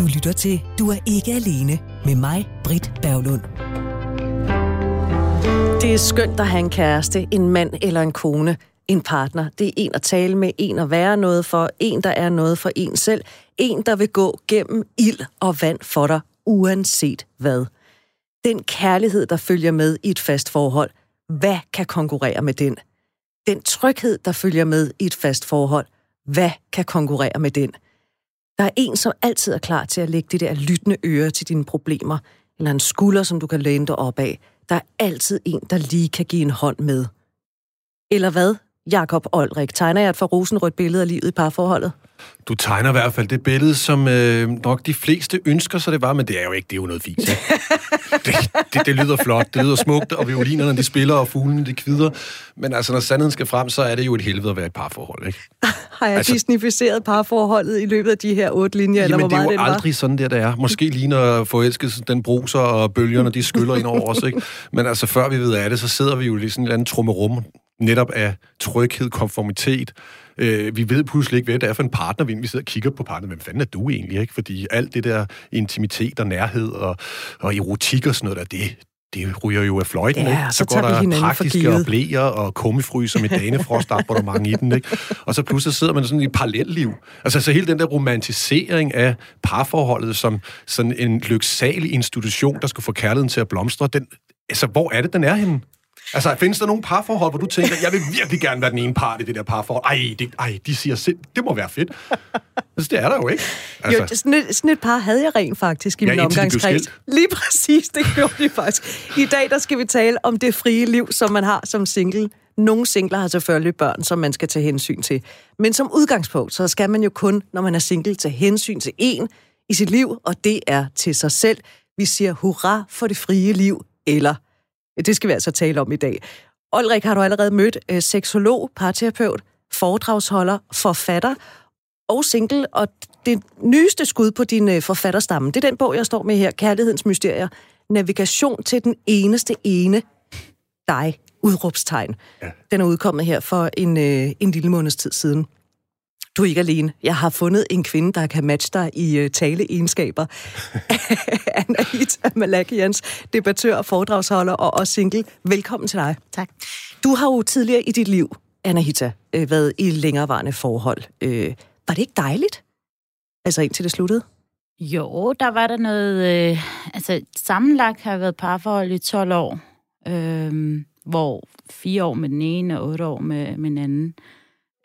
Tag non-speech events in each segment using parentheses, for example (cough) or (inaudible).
Du lytter til Du er ikke alene med mig, Britt Berglund. Det er skønt at have en kæreste, en mand eller en kone, en partner. Det er en at tale med, en at være noget for, en der er noget for en selv, en der vil gå gennem ild og vand for dig, uanset hvad. Den kærlighed, der følger med i et fast forhold, hvad kan konkurrere med den? Den tryghed, der følger med i et fast forhold, hvad kan konkurrere med den? Der er en, som altid er klar til at lægge det der lyttende øre til dine problemer, eller en skulder, som du kan læne dig op af. Der er altid en, der lige kan give en hånd med. Eller hvad, Jakob Olrik? Tegner jeg et for rosenrødt billede af livet i parforholdet? Du tegner i hvert fald det billede, som øh, nok de fleste ønsker så det var, men det er jo ikke, det er jo noget fint. (laughs) det, det, det lyder flot, det lyder smukt, og violinerne de spiller, og fuglene de kvider. Men altså, når sandheden skal frem, så er det jo et helvede at være et parforhold, ikke? (laughs) Har jeg altså, disnificeret parforholdet i løbet af de her otte linjer, jamen, eller hvor meget det er jo aldrig sådan der, det er. Måske lige når forelskelsen den bruser, og bølgerne de skyller ind over os, ikke? (laughs) Men altså, før vi ved af det, så sidder vi jo i sådan en eller anden trummerum, netop af tryghed, konformitet. Øh, vi ved pludselig ikke, hvad det er for en partner, vi sidder og kigger på partner. Hvem fanden er du egentlig? Ikke? Fordi alt det der intimitet og nærhed og, og erotik og sådan noget der, det, det ryger jo af fløjten, ja, ikke? Så, så går der praktiske og blæer og kummifryser med danefrost mange i den, ikke? Og så pludselig sidder man sådan i et parallelliv. Altså, så hele den der romantisering af parforholdet som sådan en lyksalig institution, der skal få kærligheden til at blomstre, den, altså, hvor er det, den er henne? Altså, findes der nogle parforhold, hvor du tænker, jeg vil virkelig gerne være den ene part i det der parforhold? Ej, det, ej, de siger sind, det må være fedt. Altså, det er der jo ikke. Altså. Jo, sådan et, sådan et par havde jeg rent faktisk i ja, min omgangskreds. Lige præcis, det gjorde de faktisk. I dag, der skal vi tale om det frie liv, som man har som single. Nogle singler har selvfølgelig børn, som man skal tage hensyn til. Men som udgangspunkt, så skal man jo kun, når man er single, tage hensyn til en i sit liv, og det er til sig selv. Vi siger hurra for det frie liv, eller det skal vi altså tale om i dag. Olrik har du allerede mødt øh, seksolog, parterapeut, foredragsholder, forfatter og single, og det nyeste skud på din øh, forfatterstamme, det er den bog, jeg står med her, Kærlighedens Mysterier. Navigation til den eneste ene dig, udråbstegn. Ja. Den er udkommet her for en, øh, en lille måneds tid siden. Du er ikke alene. Jeg har fundet en kvinde, der kan matche dig i uh, taleegenskaber. (laughs) Anahita Malakians, debattør, foredragsholder og også single. Velkommen til dig. Tak. Du har jo tidligere i dit liv, Anahita, øh, været i længerevarende forhold. Øh, var det ikke dejligt? Altså indtil det sluttede? Jo, der var der noget... Øh, altså, sammenlagt har jeg været parforhold i 12 år, øh, hvor fire år med den ene og otte år med, med den anden.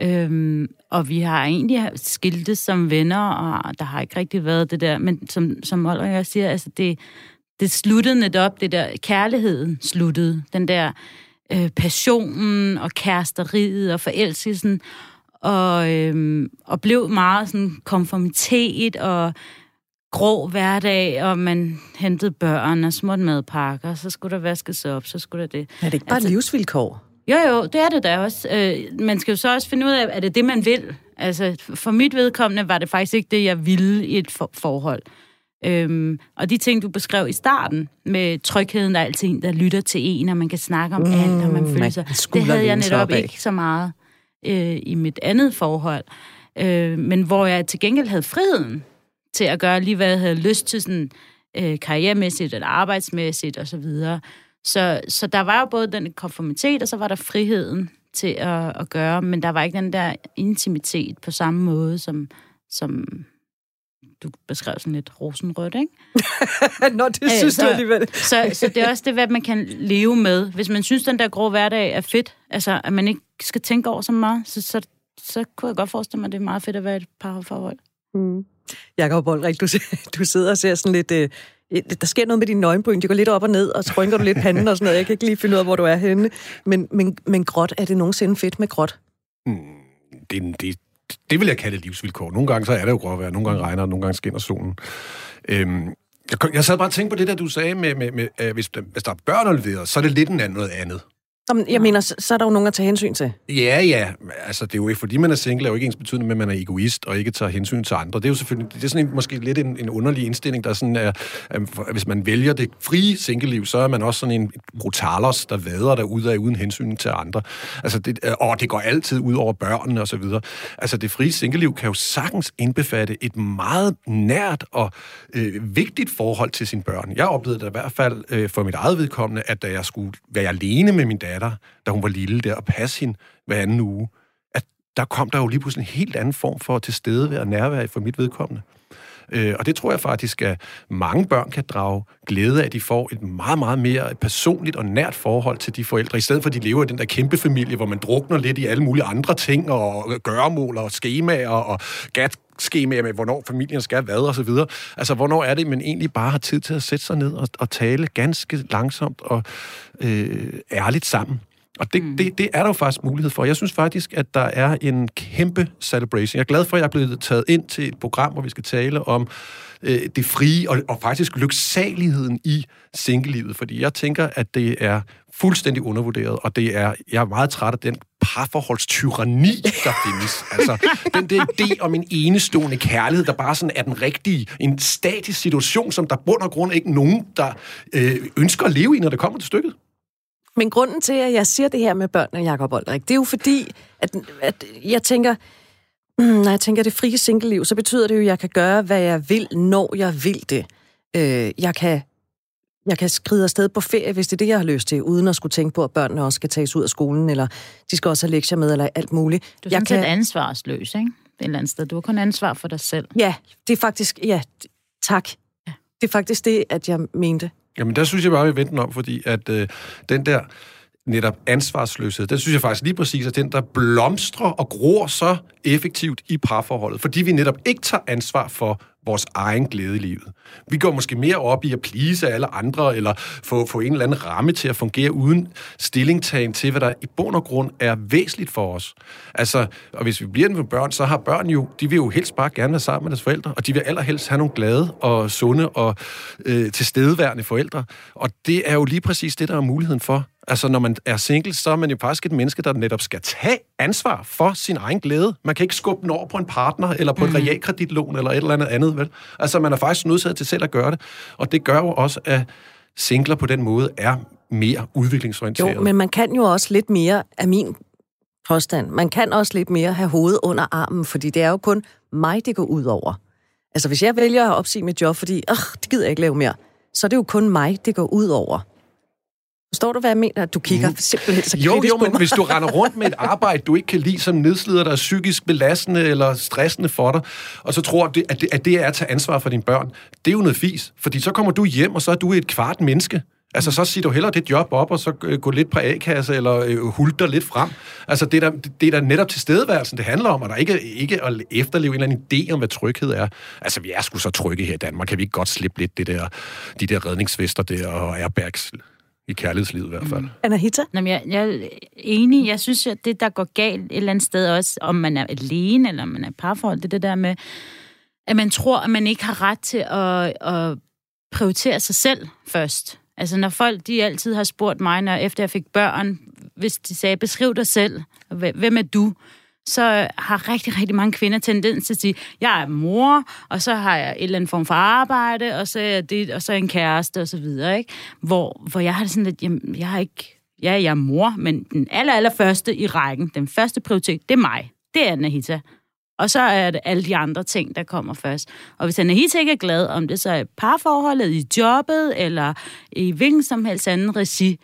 Øhm, og vi har egentlig skiltet som venner, og der har ikke rigtig været det der, men som, som Oliver jeg siger, altså det, det sluttede netop, det der kærligheden sluttede, den der øh, passionen og kæresteriet og forelskelsen, og, øhm, og blev meget sådan konformitet og grå hverdag, og man hentede børn og småt madpakker, så skulle der vaskes op, så skulle der det. Er det ikke bare altså, livsvilkår? Jo, jo, det er det da også. Øh, man skal jo så også finde ud af, er det det, man vil? Altså, for mit vedkommende var det faktisk ikke det, jeg ville i et for- forhold. Øhm, og de ting, du beskrev i starten, med trygheden, altid en, der lytter til en, og man kan snakke om mm, alt, og man føler sig... Det havde jeg netop ikke så meget øh, i mit andet forhold. Øh, men hvor jeg til gengæld havde friheden til at gøre lige, hvad jeg havde lyst til, sådan øh, karrieremæssigt eller arbejdsmæssigt osv., så, så, så der var jo både den konformitet, og så var der friheden til at, at gøre, men der var ikke den der intimitet på samme måde, som, som du beskrev sådan lidt rosenrødt, ikke? (laughs) Nå, det synes så, du alligevel. så, så det er også det, hvad man kan leve med. Hvis man synes, den der grå hverdag er fedt, altså at man ikke skal tænke over så meget, så, så, så kunne jeg godt forestille mig, at det er meget fedt at være et parforhold. Mm. Jakob Olrik, du, (laughs) du sidder og ser sådan lidt... Øh, der sker noget med din nøgenbryn, de går lidt op og ned, og så rynker du lidt panden og sådan noget. Jeg kan ikke lige finde ud af, hvor du er henne. Men, men, men gråt, er det nogensinde fedt med gråt? Mm, det, det, det vil jeg kalde livsvilkår. Nogle gange så er det jo gråvejr, nogle gange regner nogle gange skinner solen. Øhm, jeg, jeg sad bare og tænkte på det der, du sagde med, med, med at hvis, hvis der er børn involveret, så er det lidt en anden noget andet. Jamen, jeg mener, så, så er der jo nogen at tage hensyn til. Ja, ja. Altså, det er jo ikke, fordi man er single, er jo ikke ens betydende med, at man er egoist og ikke tager hensyn til andre. Det er jo selvfølgelig, det er sådan en, måske lidt en, en underlig indstilling, der sådan er, at hvis man vælger det frie singleliv, så er man også sådan en brutalos, der vader der ud af uden hensyn til andre. Altså, det, og det går altid ud over børnene og så videre. Altså, det frie singleliv kan jo sagtens indbefatte et meget nært og øh, vigtigt forhold til sine børn. Jeg oplevede det i hvert fald øh, for mit eget vedkommende, at da jeg skulle være alene med min datter, da hun var lille der, og passe hende hver anden uge, at der kom der jo lige pludselig en helt anden form for tilstedevær og nærvær for mit vedkommende. Øh, og det tror jeg faktisk, at mange børn kan drage glæde af, at de får et meget, meget mere personligt og nært forhold til de forældre, i stedet for at de lever i den der kæmpe familie, hvor man drukner lidt i alle mulige andre ting, og gøremål og skemaer og gat skemaer med, hvornår familien skal hvad og så videre. Altså, hvornår er det, man egentlig bare har tid til at sætte sig ned og, og tale ganske langsomt og øh, ærligt sammen. Og det, mm. det, det er der jo faktisk mulighed for. Jeg synes faktisk, at der er en kæmpe celebration. Jeg er glad for, at jeg er blevet taget ind til et program, hvor vi skal tale om øh, det frie og, og faktisk lyksaligheden i singlelivet. Fordi jeg tænker, at det er fuldstændig undervurderet, og det er, jeg er meget træt af den parforholdstyranni, der (laughs) findes. Altså, den der idé om en enestående kærlighed, der bare sådan er den rigtige, en statisk situation, som der bund og grund ikke nogen, der øh, ønsker at leve i, når det kommer til stykket. Men grunden til, at jeg siger det her med børn og Jacob Oldrik, det er jo fordi, at, at jeg tænker, mm, når jeg tænker det frie singleliv, så betyder det jo, at jeg kan gøre, hvad jeg vil, når jeg vil det. Øh, jeg kan jeg kan skride afsted på ferie, hvis det er det, jeg har lyst til, uden at skulle tænke på, at børnene også skal tages ud af skolen, eller de skal også have lektier med, eller alt muligt. Du er sådan jeg kan... ansvarsløs, ikke? Et eller andet sted. Du har kun ansvar for dig selv. Ja, det er faktisk... Ja, tak. Ja. Det er faktisk det, at jeg mente. Jamen, der synes jeg bare, at vi venter om, fordi at øh, den der netop ansvarsløshed, den synes jeg faktisk lige præcis er den, der blomstrer og gror så effektivt i parforholdet, fordi vi netop ikke tager ansvar for vores egen glæde i livet. Vi går måske mere op i at please alle andre, eller få, få en eller anden ramme til at fungere uden stillingtagen til, hvad der i bund og grund er væsentligt for os. Altså, og hvis vi bliver med børn, så har børn jo, de vil jo helst bare gerne være sammen med deres forældre, og de vil allerhelst have nogle glade og sunde og øh, tilstedeværende forældre. Og det er jo lige præcis det, der er muligheden for Altså, når man er single, så er man jo faktisk et menneske, der netop skal tage ansvar for sin egen glæde. Man kan ikke skubbe den over på en partner, eller på mm. et realkreditlån, eller et eller andet andet, vel? Altså, man er faktisk nødsaget til selv at gøre det. Og det gør jo også, at singler på den måde er mere udviklingsorienteret. Jo, men man kan jo også lidt mere af min påstand. Man kan også lidt mere have hovedet under armen, fordi det er jo kun mig, det går ud over. Altså, hvis jeg vælger at opsige mit job, fordi, åh, det gider jeg ikke lave mere, så er det jo kun mig, det går ud over. Forstår du, hvad jeg mener? Du kigger mm. simpelthen så Jo, jo, men hvis du render rundt med et (laughs) arbejde, du ikke kan lide, som nedslider dig psykisk belastende eller stressende for dig, og så tror du, at det, at det er at tage ansvar for dine børn, det er jo noget fis. Fordi så kommer du hjem, og så er du et kvart menneske. Altså, så siger du hellere det job op, og så gå lidt på A-kasse, eller øh, hulte dig lidt frem. Altså, det er, der, det er der netop til stedværelsen, det handler om, og der ikke, ikke at efterleve en eller anden idé om, hvad tryghed er. Altså, vi er sgu så trygge her i Danmark. Kan vi ikke godt slippe lidt det der, de der redningsvester der og airbags i kærlighedslivet i hvert fald. Mm. Anahita? Jamen, jeg, jeg er enig. Jeg synes, at det, der går galt et eller andet sted også, om man er alene, eller om man er parforhold, det er det der med, at man tror, at man ikke har ret til at, at prioritere sig selv først. Altså, når folk, de altid har spurgt mig, når efter jeg fik børn, hvis de sagde, beskriv dig selv, hvem er du? Så har rigtig, rigtig mange kvinder tendens til at sige, jeg er mor, og så har jeg et eller andet form for arbejde, og så er det, og så er en kæreste, og så videre, ikke? Hvor, hvor jeg har det sådan lidt, jamen, jeg har ikke, ja, jeg er mor, men den aller, aller første i rækken, den første prioritet, det er mig. Det er Anahita. Og så er det alle de andre ting, der kommer først. Og hvis Anahita ikke er glad, om det så er parforholdet, i jobbet, eller i hvilken som helst anden regi,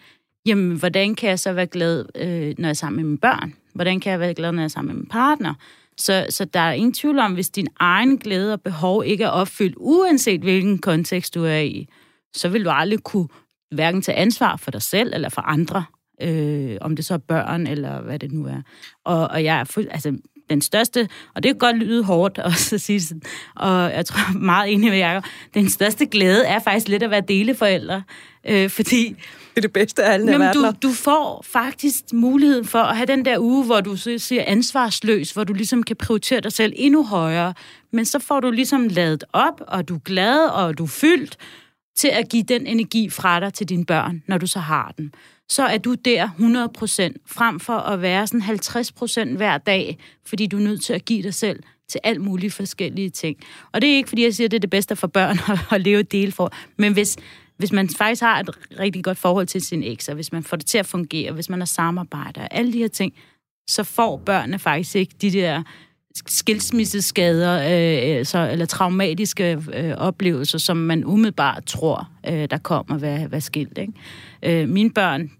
jamen, hvordan kan jeg så være glad, øh, når jeg er sammen med mine børn? Hvordan kan jeg være glad, når jeg er sammen med min partner? Så, så der er ingen tvivl om, hvis din egen glæde og behov ikke er opfyldt, uanset hvilken kontekst du er i, så vil du aldrig kunne hverken tage ansvar for dig selv eller for andre, øh, om det så er børn eller hvad det nu er. Og, og jeg er fuld, altså, den største, og det kan godt lyde hårdt (laughs) også at sige sådan, og jeg tror meget enig med Jacob, den største glæde er faktisk lidt at være deleforældre, øh, fordi (laughs) det er det bedste af alle Jamen, du, du får faktisk muligheden for at have den der uge, hvor du siger ansvarsløs, hvor du ligesom kan prioritere dig selv endnu højere. Men så får du ligesom ladet op, og du er glad, og du er fyldt, til at give den energi fra dig til dine børn, når du så har den, så er du der 100% frem for at være sådan 50% hver dag, fordi du er nødt til at give dig selv til alt mulige forskellige ting. Og det er ikke, fordi jeg siger, at det er det bedste for børn (laughs) at leve del for, men hvis, hvis man faktisk har et rigtig godt forhold til sin eks, og hvis man får det til at fungere, hvis man har samarbejder, alle de her ting, så får børnene faktisk ikke de der skilsmisseskader øh, øh så, eller traumatiske øh, oplevelser, som man umiddelbart tror, øh, der kommer ved at være skilt. Ikke? Øh, mine børn,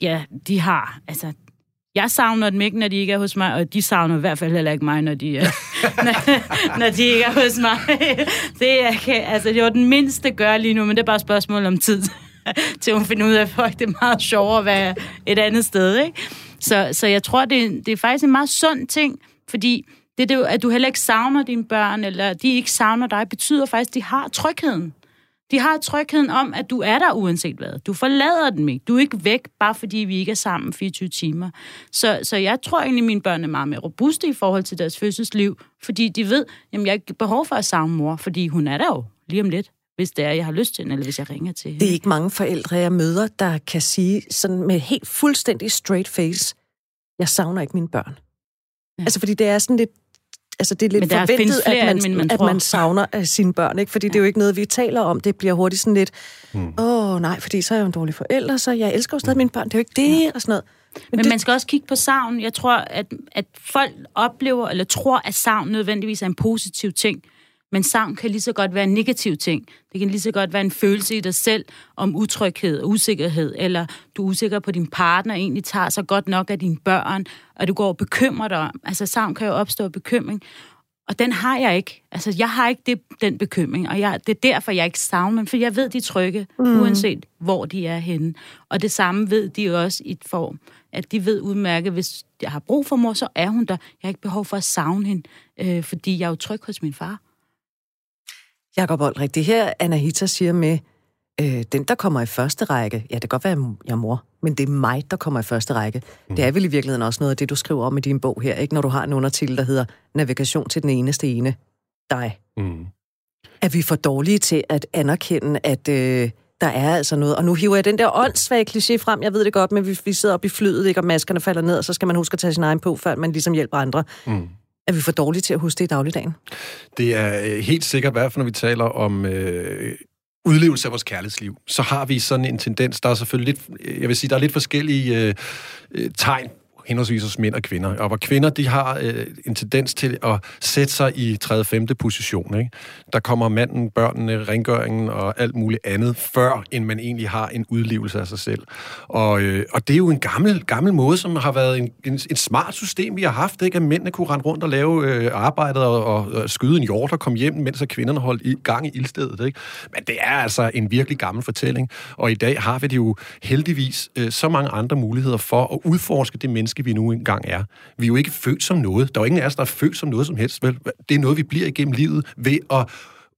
ja, de har, altså, jeg savner dem ikke, når de ikke er hos mig, og de savner i hvert fald heller ikke mig, når de, er, (laughs) når, når de ikke er hos mig. det, er, altså, det var den mindste gør lige nu, men det er bare et spørgsmål om tid, (laughs) til hun finder ud af, at det er meget sjovere at være et andet sted. Ikke? Så, så jeg tror, det, det er faktisk en meget sund ting, fordi det, det, at du heller ikke savner dine børn, eller de ikke savner dig, betyder faktisk, at de har trygheden. De har trygheden om, at du er der uanset hvad. Du forlader dem ikke. Du er ikke væk, bare fordi vi ikke er sammen 24 timer. Så, så jeg tror egentlig, at mine børn er meget mere robuste i forhold til deres fødselsliv, fordi de ved, at jeg ikke behov for at savne mor, fordi hun er der jo lige om lidt hvis det er, jeg har lyst til eller hvis jeg ringer til hende. Det er ikke mange forældre, jeg møder, der kan sige sådan med helt fuldstændig straight face, jeg savner ikke mine børn. Ja. Altså, fordi det er sådan lidt altså det er lidt forventet, flere, at, man, man at man savner af sine børn, ikke? fordi ja. det er jo ikke noget, vi taler om. Det bliver hurtigt sådan lidt, hmm. åh mm. oh, nej, fordi så er jeg jo en dårlig forælder, så jeg elsker jo stadig mm. mine børn, det er jo ikke det, ja. og sådan noget. Men, Men det... man skal også kigge på savn. Jeg tror, at, at folk oplever eller tror, at savn nødvendigvis er en positiv ting. Men savn kan lige så godt være en negativ ting. Det kan lige så godt være en følelse i dig selv om utryghed og usikkerhed, eller du er usikker på, at din partner egentlig tager sig godt nok af dine børn, og du går og bekymrer dig. Altså savn kan jo opstå bekymring. Og den har jeg ikke. Altså, jeg har ikke det, den bekymring, og jeg, det er derfor, jeg ikke savner dem, for jeg ved, de er trygge, mm. uanset hvor de er henne. Og det samme ved de også i form, at de ved udmærket, hvis jeg har brug for mor, så er hun der. Jeg har ikke behov for at savne hende, øh, fordi jeg er jo tryg hos min far. Jakob Oldrik, det her Anahita siger med, øh, den der kommer i første række, ja, det kan godt være, at jeg er mor, men det er mig, der kommer i første række. Mm. Det er vel i virkeligheden også noget af det, du skriver om i din bog her, ikke? når du har en undertitel, der hedder Navigation til den eneste ene, dig. Mm. Er vi for dårlige til at anerkende, at øh, der er altså noget, og nu hiver jeg den der åndssvage kliché frem, jeg ved det godt, men vi, vi sidder oppe i flyet, ikke, og maskerne falder ned, og så skal man huske at tage sin egen på, før man ligesom hjælper andre. Mm. Er vi for dårlige til at huske det i dagligdagen? Det er øh, helt sikkert, i hvert fald når vi taler om øh, udlevelse af vores kærlighedsliv, så har vi sådan en tendens, der er selvfølgelig lidt, øh, jeg vil sige, der er lidt forskellige øh, øh tegn henholdsvis hos mænd og kvinder. Og hvor kvinder, de har øh, en tendens til at sætte sig i 3. 5. position. Ikke? Der kommer manden, børnene, rengøringen og alt muligt andet, før end man egentlig har en udlevelse af sig selv. Og, øh, og det er jo en gammel, gammel måde, som har været en, en, en smart system, vi har haft, ikke? at mændene kunne rende rundt og lave øh, arbejdet og, og, og skyde en hjort og komme hjem, mens kvinderne holdt i gang i ildstedet. Ikke? Men det er altså en virkelig gammel fortælling. Og i dag har vi det jo heldigvis øh, så mange andre muligheder for at udforske det menneske, menneske, vi nu engang er. Vi er jo ikke født som noget. Der er jo ingen af os, der er født som noget som helst. Vel? Det er noget, vi bliver igennem livet ved at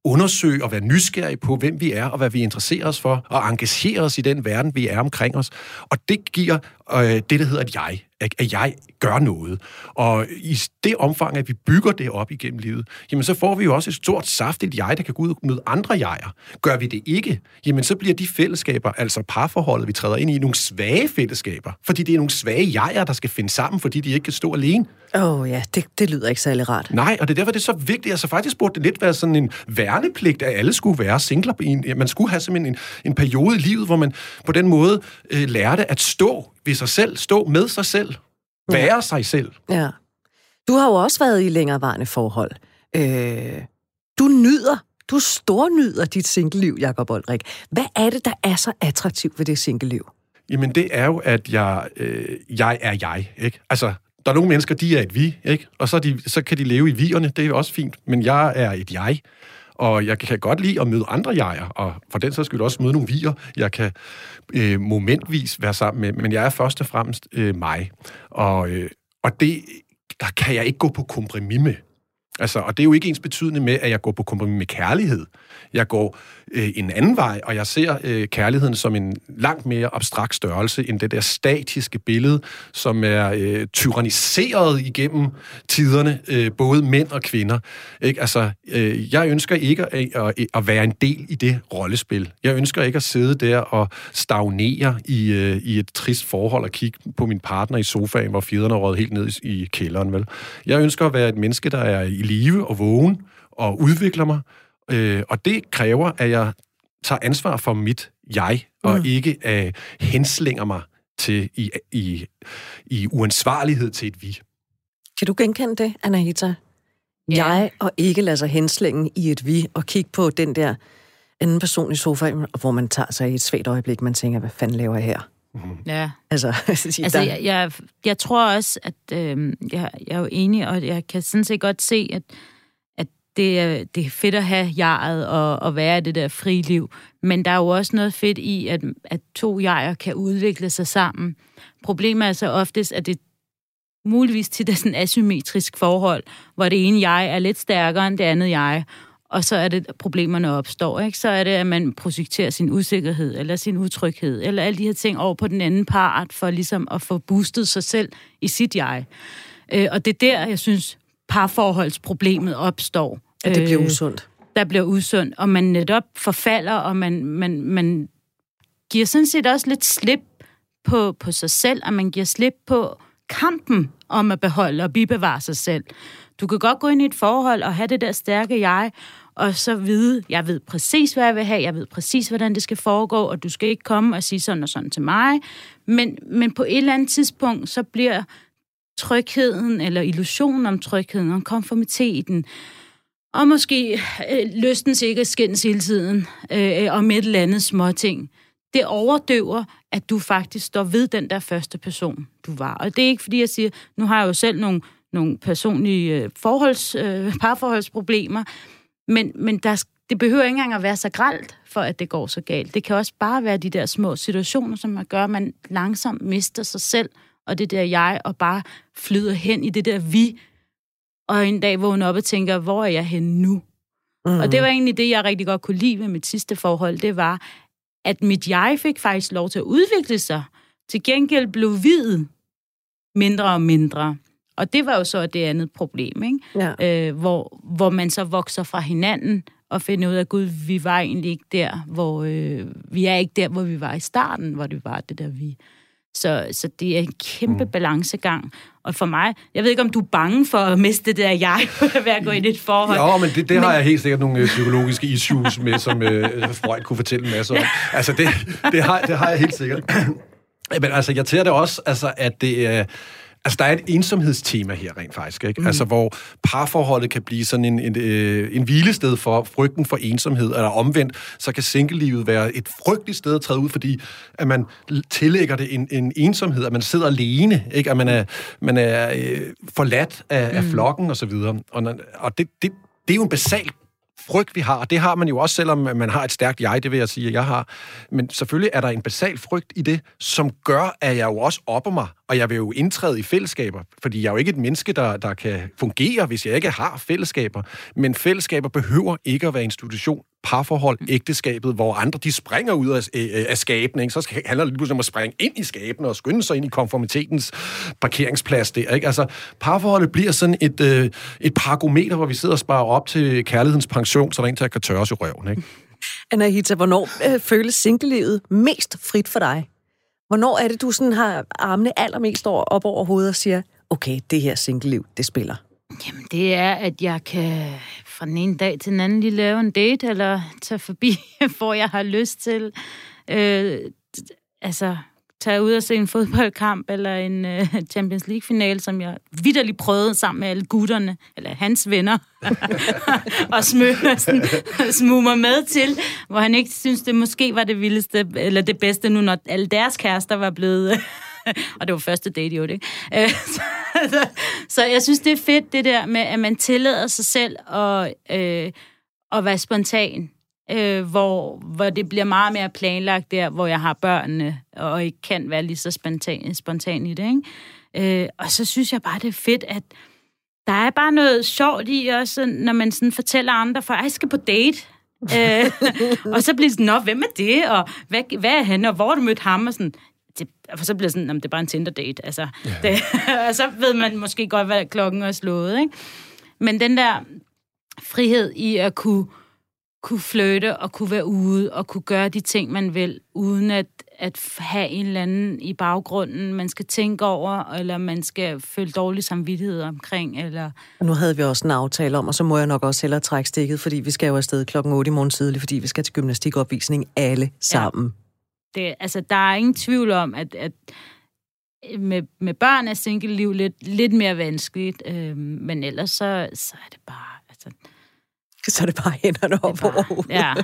undersøge og være nysgerrige på, hvem vi er og hvad vi interesserer os for, og engagere os i den verden, vi er omkring os. Og det giver øh, det, der hedder et jeg at jeg gør noget. Og i det omfang, at vi bygger det op igennem livet, jamen så får vi jo også et stort saftigt jeg, der kan gå ud og møde andre jeger. Gør vi det ikke, jamen så bliver de fællesskaber, altså parforholdet, vi træder ind i, nogle svage fællesskaber. Fordi det er nogle svage jeger, der skal finde sammen, fordi de ikke kan stå alene. Åh oh, ja, det, det lyder ikke særlig rart. Nej, og det er derfor, det er så vigtigt. Altså faktisk burde det lidt være sådan en værnepligt, at alle skulle være singler. Man skulle have simpelthen en, en periode i livet, hvor man på den måde øh, lærte at stå ved sig selv, stå med sig selv, være ja. sig selv. Ja. Du har jo også været i længerevarende forhold. Øh, du nyder, du stornyder dit singleliv, Jakob Oldrik. Hvad er det, der er så attraktivt ved det singleliv? Jamen, det er jo, at jeg, øh, jeg er jeg, ikke? Altså, der er nogle mennesker, de er et vi, ikke? Og så, de, så kan de leve i vierne, det er jo også fint. Men jeg er et jeg. Og jeg kan godt lide at møde andre jeger, og for den sags skyld også møde nogle vier, jeg kan øh, momentvis være sammen med. Men jeg er først og fremmest øh, mig. Og, øh, og det der kan jeg ikke gå på kompromis med. Altså, og det er jo ikke ens betydende med, at jeg går på kompromis med kærlighed. Jeg går øh, en anden vej, og jeg ser øh, kærligheden som en langt mere abstrakt størrelse end det der statiske billede, som er øh, tyranniseret igennem tiderne, øh, både mænd og kvinder. Ikke? Altså, øh, jeg ønsker ikke at, at, at være en del i det rollespil. Jeg ønsker ikke at sidde der og stagnere i, øh, i et trist forhold og kigge på min partner i sofaen, hvor fjederne er helt ned i, i kælderen. Vel? Jeg ønsker at være et menneske, der er i live og vågen og udvikler mig, Øh, og det kræver, at jeg tager ansvar for mit jeg, og mm. ikke at henslinger mig til i, i, i uansvarlighed til et vi. Kan du genkende det, Anahita? Ja. Jeg og ikke lade sig henslinge i et vi, og kigge på den der anden person i sofaen, hvor man tager sig i et svært øjeblik, man tænker, hvad fanden laver jeg her? Mm-hmm. Ja. Altså, (laughs) altså jeg, jeg, jeg tror også, at øh, jeg, jeg er jo enig, og jeg kan sådan set godt se, at det er, det er fedt at have jeget og, og være i det der friliv, men der er jo også noget fedt i, at, at to jeger kan udvikle sig sammen. Problemet er så oftest, at det muligvis til det sådan asymmetrisk forhold, hvor det ene jeg er lidt stærkere end det andet jeg, og så er det, at problemerne opstår. Ikke? Så er det, at man projekterer sin usikkerhed, eller sin utryghed, eller alle de her ting over på den anden part, for ligesom at få boostet sig selv i sit jeg. Øh, og det er der, jeg synes, parforholdsproblemet opstår. At det bliver øh, usundt. Der bliver usundt, og man netop forfalder, og man, man, man giver sådan set også lidt slip på, på sig selv, og man giver slip på kampen om at beholde og bibevare sig selv. Du kan godt gå ind i et forhold og have det der stærke jeg, og så vide, jeg ved præcis, hvad jeg vil have, jeg ved præcis, hvordan det skal foregå, og du skal ikke komme og sige sådan og sådan til mig. Men, men på et eller andet tidspunkt, så bliver trygheden, eller illusionen om trygheden, om konformiteten, og måske øh, lysten til ikke at skændes hele tiden, øh, om et eller andet småting. Det overdøver, at du faktisk står ved den der første person, du var. Og det er ikke, fordi jeg siger, nu har jeg jo selv nogle, nogle personlige øh, forholds, øh, parforholdsproblemer, men, men der, det behøver ikke engang at være så gralt, for at det går så galt. Det kan også bare være de der små situationer, som man gør, at man langsomt mister sig selv og det der jeg, og bare flyder hen i det der vi, og en dag vågner op og tænker, hvor er jeg henne nu? Mm. Og det var egentlig det, jeg rigtig godt kunne lide med mit sidste forhold, det var, at mit jeg fik faktisk lov til at udvikle sig. Til gengæld blev hvid mindre og mindre. Og det var jo så det andet problem, ikke? Ja. Øh, hvor, hvor man så vokser fra hinanden og finder ud af, at gud, vi var egentlig ikke der, hvor øh, vi er ikke der, hvor vi var i starten, hvor det var det der vi. Så, så det er en kæmpe mm. balancegang. Og for mig, jeg ved ikke, om du er bange for at miste det der jeg, (laughs) ved at gå ind i et forhold. Ja, men det, det men... har jeg helt sikkert nogle øh, psykologiske issues med, som øh, Freud kunne fortælle en masse om. Altså, det, det, har, det har jeg helt sikkert. (clears throat) Men altså, jeg tænker det også, altså, at det er... Øh, Altså, der er et ensomhedstema her rent faktisk, ikke? Mm. Altså, hvor parforholdet kan blive sådan en, en, øh, en hvilested for frygten for ensomhed, eller omvendt, så kan singlelivet være et frygteligt sted at træde ud, fordi at man tillægger det en, en ensomhed, at man sidder alene, ikke? At man er, man er øh, forladt af, mm. af flokken, og så videre. Og, og det, det, det er jo en basal frygt, vi har, og det har man jo også, selvom man har et stærkt jeg, det vil jeg sige, at jeg har. Men selvfølgelig er der en basal frygt i det, som gør, at jeg jo også opper mig, og jeg vil jo indtræde i fællesskaber, fordi jeg er jo ikke et menneske, der, der kan fungere, hvis jeg ikke har fællesskaber. Men fællesskaber behøver ikke at være institution parforhold, ægteskabet, hvor andre de springer ud af, af skabene, ikke? så skal, handler det lige pludselig om at springe ind i skabene og skynde sig ind i konformitetens parkeringsplads der. Ikke? Altså, parforholdet bliver sådan et, øh, et paragometer, hvor vi sidder og sparer op til kærlighedens pension, så der en, kan tørres i røven. Ikke? Anahita, hvornår øh, føles singlelivet mest frit for dig? Hvornår er det, du sådan har armene allermest op over hovedet og siger, okay, det her singleliv, det spiller? Jamen, det er, at jeg kan fra den ene dag til den anden lige lave en date, eller tage forbi, (laughs) hvor jeg har lyst til. Øh, altså, tage ud og se en fodboldkamp, eller en øh, Champions League-finale, som jeg vidderligt prøvede sammen med alle gutterne, eller hans venner, (laughs) og smøge mig med til, hvor han ikke synes, det måske var det vildeste, eller det bedste nu, når alle deres kærester var blevet (laughs) og det var første date, jo, ikke? Så, så, så jeg synes, det er fedt, det der med, at man tillader sig selv at, øh, at være spontan. Øh, hvor, hvor det bliver meget mere planlagt der, hvor jeg har børnene, og ikke kan være lige så spontan, spontan i det. Ikke? Øh, og så synes jeg bare, det er fedt, at der der er bare noget sjovt i også, når man sådan fortæller andre, for jeg skal på date. øh, (laughs) og så bliver det sådan, Nå, hvem er det? Og hvad, hvad er han? Og hvor har du mødt ham? Og sådan, det, for så bliver det sådan, det er bare en Tinder-date. Altså, ja. det, (laughs) og så ved man måske godt, hvad klokken er slået. Ikke? Men den der frihed i at kunne, kunne flytte og kunne være ude og kunne gøre de ting, man vil, uden at, at have en eller anden i baggrunden, man skal tænke over, eller man skal føle dårlig samvittighed omkring. Eller... Nu havde vi også en aftale om, og så må jeg nok også hellere trække stikket, fordi vi skal jo afsted klokken 8 i morgen tidlig, fordi vi skal til gymnastikopvisning alle sammen. Ja. Det, altså, der er ingen tvivl om, at, at med, med børn er single-liv lidt, lidt mere vanskeligt, øh, men ellers så, så er det bare... Altså, så er det bare hænderne op over Ja,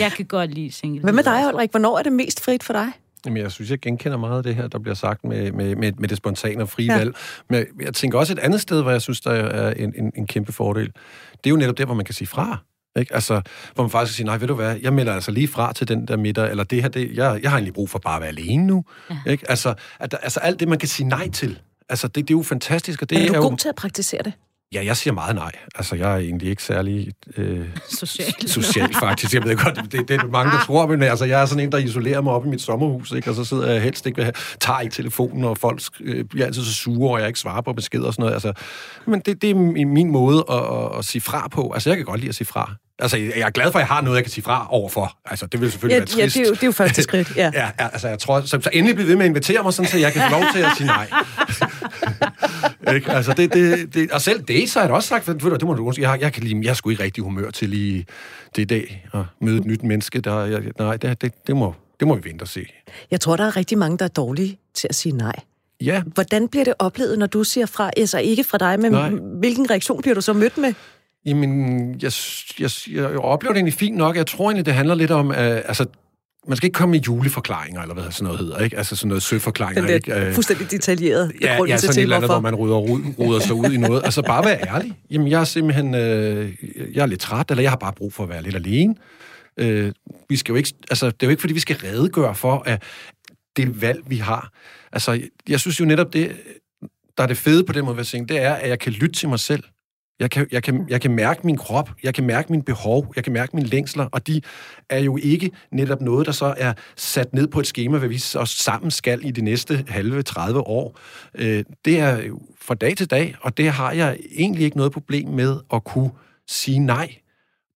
jeg kan godt lide single Hvad med dig, Ulrik? Hvornår er det mest frit for dig? Jamen, jeg synes, jeg genkender meget af det her, der bliver sagt med, med, med, med det spontane og frie ja. valg. Men jeg tænker også et andet sted, hvor jeg synes, der er en, en, en kæmpe fordel. Det er jo netop der, hvor man kan sige fra. Ikke? Altså, hvor man faktisk siger, nej, ved du hvad, jeg melder altså lige fra til den der middag, eller det her, det, jeg, jeg har egentlig brug for bare at være alene nu. Ja. Ikke? Altså, at, altså, alt det, man kan sige nej til, altså, det, det er jo fantastisk. Og det er du er god jo, til at praktisere det? Ja, jeg siger meget nej. Altså, jeg er egentlig ikke særlig øh, social. social, faktisk. Jeg ved godt, det, det er mange, der tror, men altså, jeg er sådan en, der isolerer mig op i mit sommerhus, ikke? og så sidder jeg helst ikke ved, tager ikke telefonen, og folk øh, bliver altid så sure, og jeg ikke svarer på beskeder og sådan noget. Altså, men det, det er min måde at, at, at sige fra på. Altså, jeg kan godt lide at sige fra. Altså, jeg er glad for, at jeg har noget, jeg kan sige fra overfor. Altså, det vil selvfølgelig ja, være trist. Ja, det er jo, det er jo første (laughs) skridt, ja. ja, altså, jeg tror, så, så endelig blive ved med at invitere mig, sådan, så jeg kan få lov til at sige nej. (laughs) ikke? Altså, det, det, det, og selv det, så har jeg også sagt, for, det må du jeg, jeg, kan lige, jeg er sgu ikke rigtig humør til lige det i dag, at møde et nyt menneske. Der, jeg, nej, det, det, det, må, det må vi vente og se. Jeg tror, der er rigtig mange, der er dårlige til at sige nej. Ja. Hvordan bliver det oplevet, når du siger fra? Altså ikke fra dig, men nej. hvilken reaktion bliver du så mødt med? Jamen, jeg, jeg, jeg oplever det egentlig fint nok. Jeg tror egentlig, det handler lidt om, uh, altså, man skal ikke komme med juleforklaringer, eller hvad sådan noget hedder, ikke? Altså sådan noget søforklaringer, Den der ikke? Uh, fuldstændig detaljeret ja, ja, sådan et eller andet, hvor man ruder, ruder sig ud i noget. Altså bare være ærlig. Jamen, jeg er simpelthen, øh, jeg er lidt træt, eller jeg har bare brug for at være lidt alene. Øh, vi skal jo ikke, altså, det er jo ikke, fordi vi skal redegøre for, at det valg, vi har. Altså, jeg synes jo netop det, der er det fede på den måde, jeg det er, at jeg kan lytte til mig selv. Jeg kan, jeg, kan, jeg kan mærke min krop, jeg kan mærke mine behov, jeg kan mærke mine længsler, og de er jo ikke netop noget, der så er sat ned på et schema, hvad vi så sammen skal i de næste halve 30 år. Øh, det er jo fra dag til dag, og det har jeg egentlig ikke noget problem med at kunne sige nej.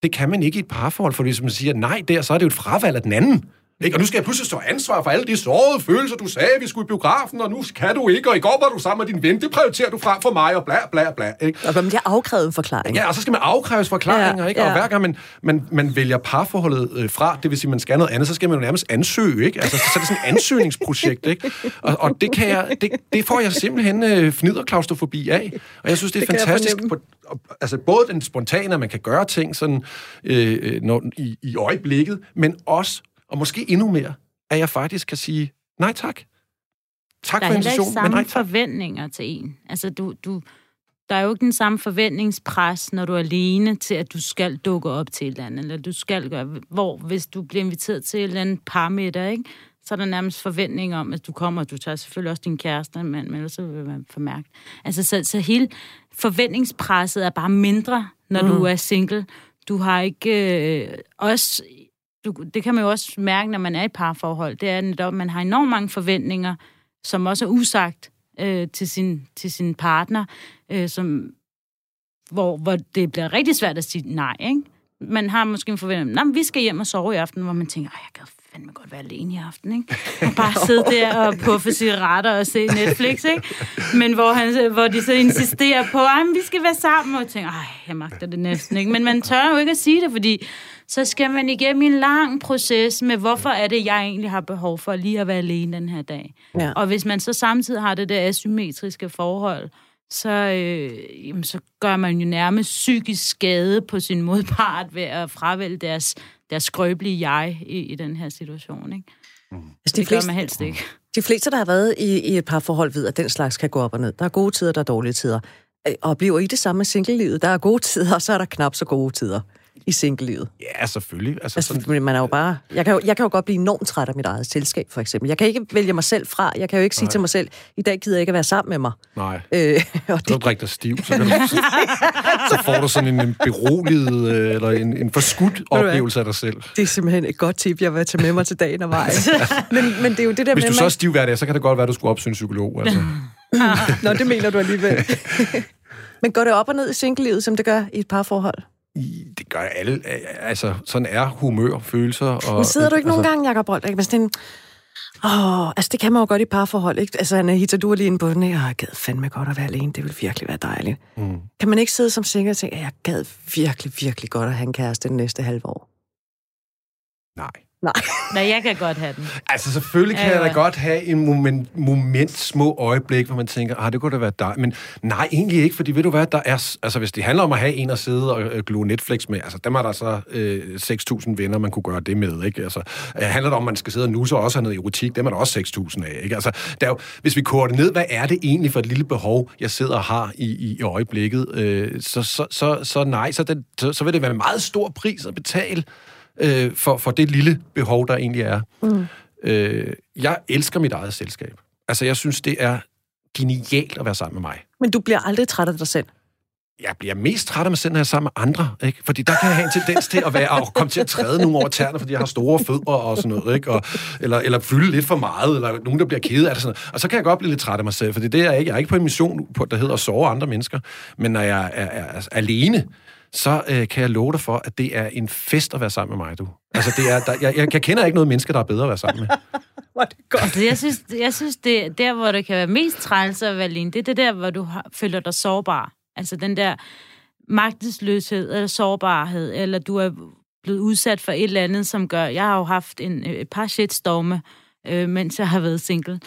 Det kan man ikke i et parforhold, for hvis man siger nej der, så er det jo et fravalg af den anden. Ikke? Og nu skal jeg pludselig stå ansvar for alle de sårede følelser, du sagde, vi skulle i biografen, og nu kan du ikke, og i går var du sammen med din ven, det prioriterer du frem for mig, og bla bla bla. Ikke? Og man bliver afkrævet en forklaring. Ja, og så skal man afkræves forklaringer, ja, ikke? og ja. hver gang man, man, man vælger parforholdet øh, fra, det vil sige, man skal noget andet, så skal man jo nærmest ansøge, ikke? Altså, så, så er det sådan et ansøgningsprojekt, ikke? Og, og det, kan jeg, det, det får jeg simpelthen øh, fniderklaustrofobi af, og jeg synes, det er det fantastisk, på, altså både den spontane, at man kan gøre ting sådan, øh, øh når, i, i øjeblikket, men også og måske endnu mere, at jeg faktisk kan sige nej tak. Tak for invitationen, men nej tak. forventninger til en. Altså, du, du, der er jo ikke den samme forventningspres, når du er alene til, at du skal dukke op til et eller andet, eller du skal gøre, hvor hvis du bliver inviteret til et eller andet parmiddag, ikke? så er der nærmest forventning om, at du kommer, og du tager selvfølgelig også din kæreste, men, men ellers så vil man formærke. Altså, så, så hele forventningspresset er bare mindre, når mm. du er single. Du har ikke... Øh, også du, det kan man jo også mærke, når man er i parforhold, det er netop, at man har enormt mange forventninger, som også er usagt øh, til, sin, til sin partner, øh, som, hvor, hvor det bliver rigtig svært at sige nej, ikke? Man har måske en forventning, at vi skal hjem og sove i aften, hvor man tænker, jeg kan fandme godt være alene i aften, ikke? Og bare (laughs) sidde der og puffe cigaretter og se Netflix, ikke? Men hvor, han, hvor de så insisterer på, at vi skal være sammen, og tænker, ej, jeg magter det næsten, ikke? Men man tør jo ikke at sige det, fordi så skal man igennem en lang proces med, hvorfor er det, jeg egentlig har behov for lige at være alene den her dag. Ja. Og hvis man så samtidig har det der asymmetriske forhold, så, øh, jamen, så gør man jo nærmest psykisk skade på sin (laughs) modpart ved at fravælge deres, deres skrøbelige jeg i, i den her situation. Ikke? Mm. Altså, de det fleste, gør man helst ikke. (laughs) De fleste, der har været i, i et par forhold, ved, at den slags kan gå op og ned. Der er gode tider, der er dårlige tider. Øh, og bliver I det samme med single-livet? Der er gode tider, og så er der knap så gode tider. I single-livet? Ja, selvfølgelig. Altså, Altså, sådan, man er jo bare... Jeg kan jo, jeg kan jo godt blive enormt træt af mit eget selskab, for eksempel. Jeg kan ikke vælge mig selv fra. Jeg kan jo ikke sige Nej. til mig selv, i dag gider jeg ikke at være sammen med mig. nej. Øh, (laughs) og Så det, drikker dig stiv, så, kan du, (laughs) så, så får du sådan en, en beroliget, øh, eller en, en forskudt oplevelse af dig selv. det er simpelthen et godt tip, jeg vil tage med mig til dagen og vejen. (laughs) men, men det er jo det der Hvis med... du så er stiv hver dag, så kan det godt være, at du skulle opsøge en psykolog. Altså. Nå, det mener du alligevel. men går det op og ned i single-livet, som det gør i et parforhold? I- Det gør alle. Altså, sådan er humør, følelser. Og, Men sidder du ikke altså, nogle gange, Jacob Bold, med sådan en... Åh, altså det kan man jo godt i parforhold, ikke? Altså, du er lige inde på den, jeg gad fandme godt at være alene, det vil virkelig være dejligt. Mm. Kan man ikke sidde som single og tænke, at jeg gad virkelig, virkelig godt at have en kæreste den næste halve år? Nej. Nej. (laughs) Nej, jeg kan godt have den. Altså, selvfølgelig kan Ja, jeg da ja. godt have en moment, moment, små øjeblik, hvor man tænker, ah, det kunne da være dig. Men nej, egentlig ikke, fordi ved du hvad, der er... Altså, hvis det handler om at have en at sidde og øh, glo Netflix med, altså, dem er der så øh, 6.000 venner, man kunne gøre det med, ikke? Altså, øh, handler det om, at man skal sidde og nusse og også have noget erotik, dem er der også 6.000 af, ikke? Altså, der er jo, hvis vi korter ned, hvad er det egentlig for et lille behov, jeg sidder og har i, i, i øjeblikket, øh, så, så, så, så nej, så, den, så, så vil det være en meget stor pris at betale øh, for, for det lille behov, der egentlig er. Mm. Øh, jeg elsker mit eget selskab. Altså, jeg synes, det er genialt at være sammen med mig. Men du bliver aldrig træt af dig selv. Jeg bliver mest træt af mig selv, når jeg er sammen med andre. Ikke? Fordi der kan jeg have en tendens til at, være, at komme til at træde nogle over tæerne, fordi jeg har store fødder og sådan noget. Ikke? Og, eller, eller fylde lidt for meget, eller nogen, der bliver ked af det. Sådan noget. Og så kan jeg godt blive lidt træt af mig selv, fordi det er jeg ikke. Jeg er ikke på en mission, på, der hedder at sove andre mennesker. Men når jeg er, er, er alene, så øh, kan jeg love dig for, at det er en fest at være sammen med mig, du. Altså, det er, der, jeg, jeg, jeg kender ikke noget menneske, der er bedre at være sammen med. (laughs) Hvor er det godt. Altså, jeg synes, jeg synes det der, hvor det kan være mest træls at være alene, det er det der, hvor du har, føler dig sårbar. Altså den der magtesløshed eller sårbarhed, eller du er blevet udsat for et eller andet, som gør... Jeg har jo haft en, et par shitstorme, øh, mens jeg har været single.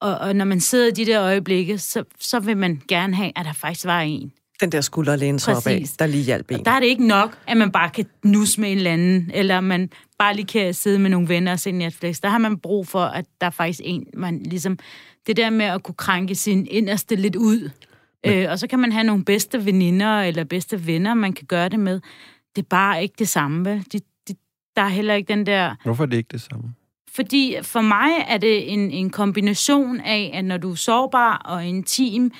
Og, og når man sidder i de der øjeblikke, så, så vil man gerne have, at der faktisk var en. Den der skulder at læne sig op af, der lige hjalp en. Der er det ikke nok, at man bare kan nus med en eller anden, eller man bare lige kan sidde med nogle venner og se Netflix. Der har man brug for, at der er faktisk en, man ligesom... Det der med at kunne krænke sin inderste lidt ud. Øh, og så kan man have nogle bedste veninder eller bedste venner, man kan gøre det med. Det er bare ikke det samme, vel? De, de, der er heller ikke den der... Hvorfor er det ikke det samme? Fordi for mig er det en, en kombination af, at når du er sårbar og intim,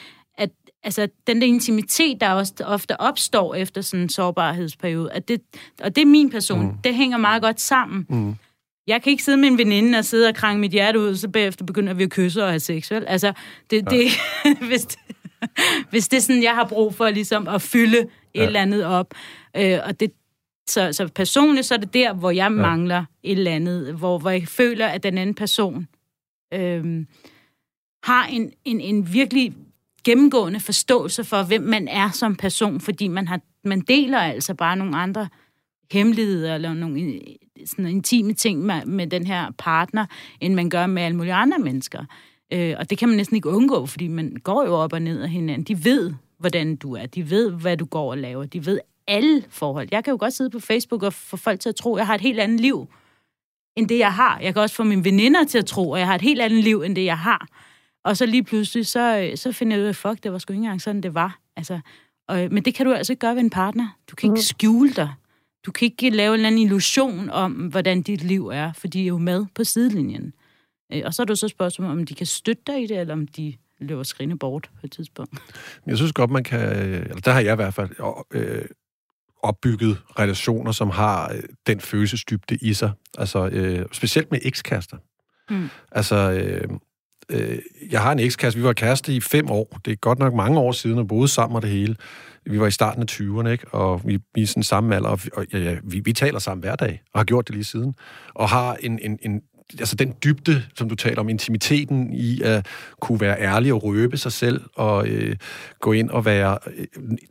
altså, den der intimitet, der også ofte opstår efter sådan en sårbarhedsperiode, at det, og det er min person, mm. det hænger meget godt sammen. Mm. Jeg kan ikke sidde med en veninde og sidde og krænge mit hjerte ud, så bagefter begynder vi at kysse og have sex, vel? Altså, det, det, (laughs) hvis, det, hvis det er sådan, jeg har brug for ligesom at fylde et Ja. eller andet op. Øh, og det, så, så personligt, så er det der, hvor jeg ja. mangler et eller andet, hvor, hvor jeg føler, at den anden person øh, har en, en, en virkelig gennemgående forståelse for, hvem man er som person, fordi man, har, man deler altså bare nogle andre hemmeligheder eller nogle øh, sådan intime ting med, med den her partner, end man gør med alle mulige andre mennesker. Øh, og det kan man næsten ikke undgå, fordi man går jo op og ned af hinanden. De ved, hvordan du er. De ved, hvad du går og laver. De ved alle forhold. Jeg kan jo godt sidde på Facebook og få folk til at tro, at jeg har et helt andet liv, end det, jeg har. Jeg kan også få mine veninder til at tro, at jeg har et helt andet liv, end det, jeg har. Og så lige pludselig, så, så finder jeg ud af, fuck, det var sgu ikke engang sådan, det var. Altså, og, men det kan du altså ikke gøre ved en partner. Du kan ikke skjule dig. Du kan ikke lave en eller anden illusion om, hvordan dit liv er, for de er jo med på sidelinjen. Øh, Og så er jo så spørgsmålet, om de kan støtte dig i det, eller om de løber skrine bort på et tidspunkt. Jeg synes godt, man kan... Eller der har jeg i hvert fald øh, opbygget relationer, som har øh, den følelsesdybde i sig. Altså, øh, specielt med ekskærester. Mm. Altså, øh, øh, jeg har en ekskæreste. Vi var kæreste i fem år. Det er godt nok mange år siden, og boede sammen og det hele. Vi var i starten af 20'erne, ikke? og vi, vi er sådan samme alder, og, vi, og ja, ja, vi, vi taler sammen hver dag, og har gjort det lige siden. Og har en, en, en altså den dybde, som du taler om, intimiteten i at kunne være ærlig og røbe sig selv, og øh, gå ind og være øh,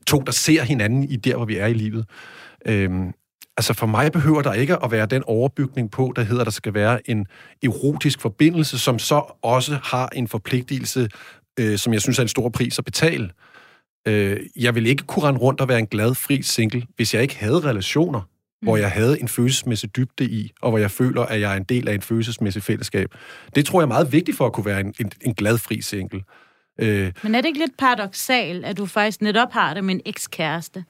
to, der ser hinanden i der, hvor vi er i livet. Øhm, altså for mig behøver der ikke at være den overbygning på, der hedder, at der skal være en erotisk forbindelse, som så også har en forpligtelse, øh, som jeg synes er en stor pris at betale. Øh, jeg vil ikke kunne rende rundt og være en glad, fri single, hvis jeg ikke havde relationer, mm. hvor jeg havde en følelsesmæssig dybde i, og hvor jeg føler, at jeg er en del af en følelsesmæssig fællesskab. Det tror jeg er meget vigtigt for at kunne være en, en, en glad, fri single. Øh, Men er det ikke lidt paradoxalt, at du faktisk netop har det med en ekskæreste?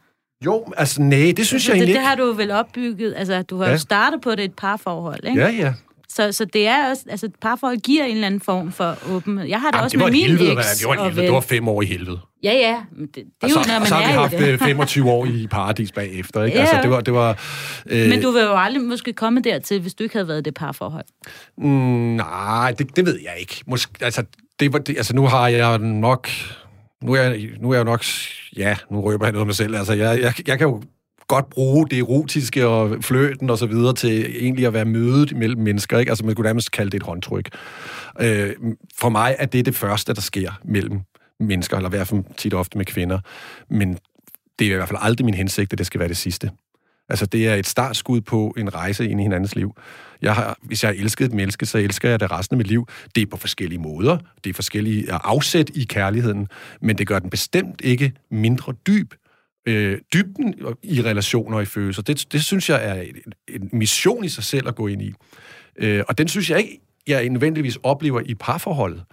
Jo, altså nej, det synes altså, jeg egentlig det, det har du vel opbygget, altså du har ja. jo startet på det et parforhold, ikke? Ja, ja. Så, så det er også, altså parforhold giver en eller anden form for åbenhed. Jeg har det Jamen, også det med min helvede, eks. Det var, et helvede. det var fem år i helvede. Ja, ja. Det, det er så, jo, når man så har vi haft i det. 25 år i paradis bagefter, ikke? Ja. Altså, det var... Det var øh... Men du vil jo aldrig måske komme dertil, hvis du ikke havde været det parforhold. Mm, nej, det, det ved jeg ikke. Måske, altså, det var, det, altså, nu har jeg nok... Nu er jeg, nu er jeg nok... Ja, nu røber jeg noget mig selv. Altså, jeg, jeg, jeg kan jo godt bruge det erotiske og fløten og så videre til egentlig at være mødet mellem mennesker. Ikke? Altså man kunne nærmest kalde det et håndtryk. Øh, for mig er det det første, der sker mellem mennesker, eller i hvert fald tit ofte med kvinder. Men det er i hvert fald aldrig min hensigt, at det skal være det sidste. Altså, det er et startskud på en rejse ind i hinandens liv. Jeg har, hvis jeg har elsket et menneske, så elsker jeg det resten af mit liv. Det er på forskellige måder. Det er forskellige afsæt i kærligheden. Men det gør den bestemt ikke mindre dyb øh, dybden i relationer og i følelser, det, det synes jeg er en, en mission i sig selv at gå ind i. Øh, og den synes jeg ikke, jeg nødvendigvis oplever i parforholdet,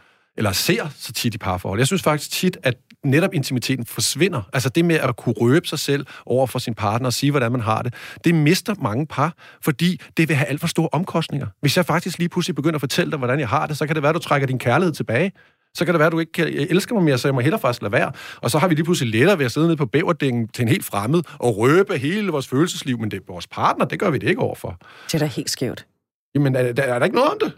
eller ser så tit i parforhold. Jeg synes faktisk tit, at netop intimiteten forsvinder. Altså det med at kunne røbe sig selv over for sin partner og sige, hvordan man har det, det mister mange par, fordi det vil have alt for store omkostninger. Hvis jeg faktisk lige pludselig begynder at fortælle dig, hvordan jeg har det, så kan det være, at du trækker din kærlighed tilbage så kan det være, at du ikke kan, elsker mig mere, så jeg må hellere faktisk lade være. Og så har vi lige pludselig lettere ved at sidde nede på bæverdingen til en helt fremmed og røbe hele vores følelsesliv, men det er vores partner, det gør vi det ikke overfor. Det er da helt skævt. Jamen, er, der, er der ikke noget om det?